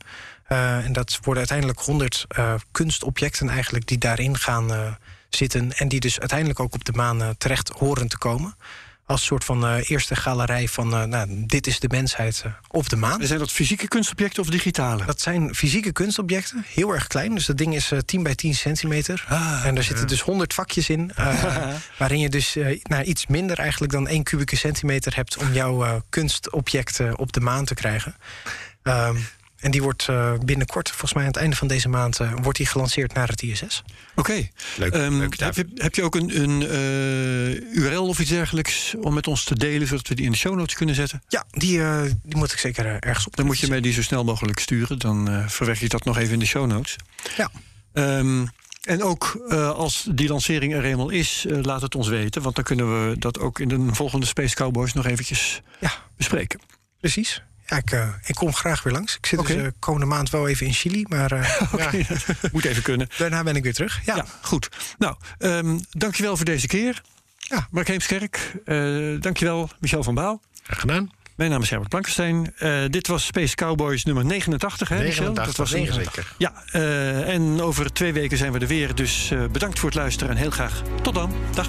Uh, en dat worden uiteindelijk 100 uh, kunstobjecten eigenlijk die daarin gaan zitten. En die dus uiteindelijk ook op de maan terecht horen te komen als soort van uh, eerste galerij van... Uh, nou, dit is de mensheid uh, op de maan. Zijn dat fysieke kunstobjecten of digitale? Dat zijn fysieke kunstobjecten, heel erg klein. Dus dat ding is 10 bij 10 centimeter. Ah, en daar zitten dus 100 vakjes in... waarin je dus nou, iets minder eigenlijk dan 1 kubieke centimeter hebt... om jouw kunstobjecten op de maan te krijgen. Um, en die wordt uh, binnenkort, volgens mij aan het einde van deze maand, uh, wordt die gelanceerd naar het ISS. Oké. Okay. Leuk, um, leuk heb, je, heb je ook een, een uh, URL of iets dergelijks om met ons te delen, zodat we die in de show notes kunnen zetten? Ja, die, die moet ik zeker ergens op. Dan moet je mij die zo snel mogelijk sturen. Dan verwerk je dat nog even in de show notes. Ja. Um, en ook uh, als die lancering er eenmaal is, uh, laat het ons weten. Want dan kunnen we dat ook in de volgende Space Cowboys nog eventjes ja. bespreken. Precies. Ja, ik, uh, ik, kom graag weer langs. Ik zit okay. dus uh, komende maand wel even in Chili, maar uh, okay. ja. moet even kunnen. Daarna ben ik weer terug. Ja, ja goed. Nou, um, dankjewel voor deze keer. Ja. Mark Heemskerk, dankjewel Michel van Baal. Graag gedaan. Mijn naam is Herbert Blankenstein. dit was Space Cowboys nummer 89, hè, 89, Michel? Dat was een... zeker. Ja, en over twee weken zijn we er weer. Dus bedankt voor het luisteren en heel graag tot dan. Dag.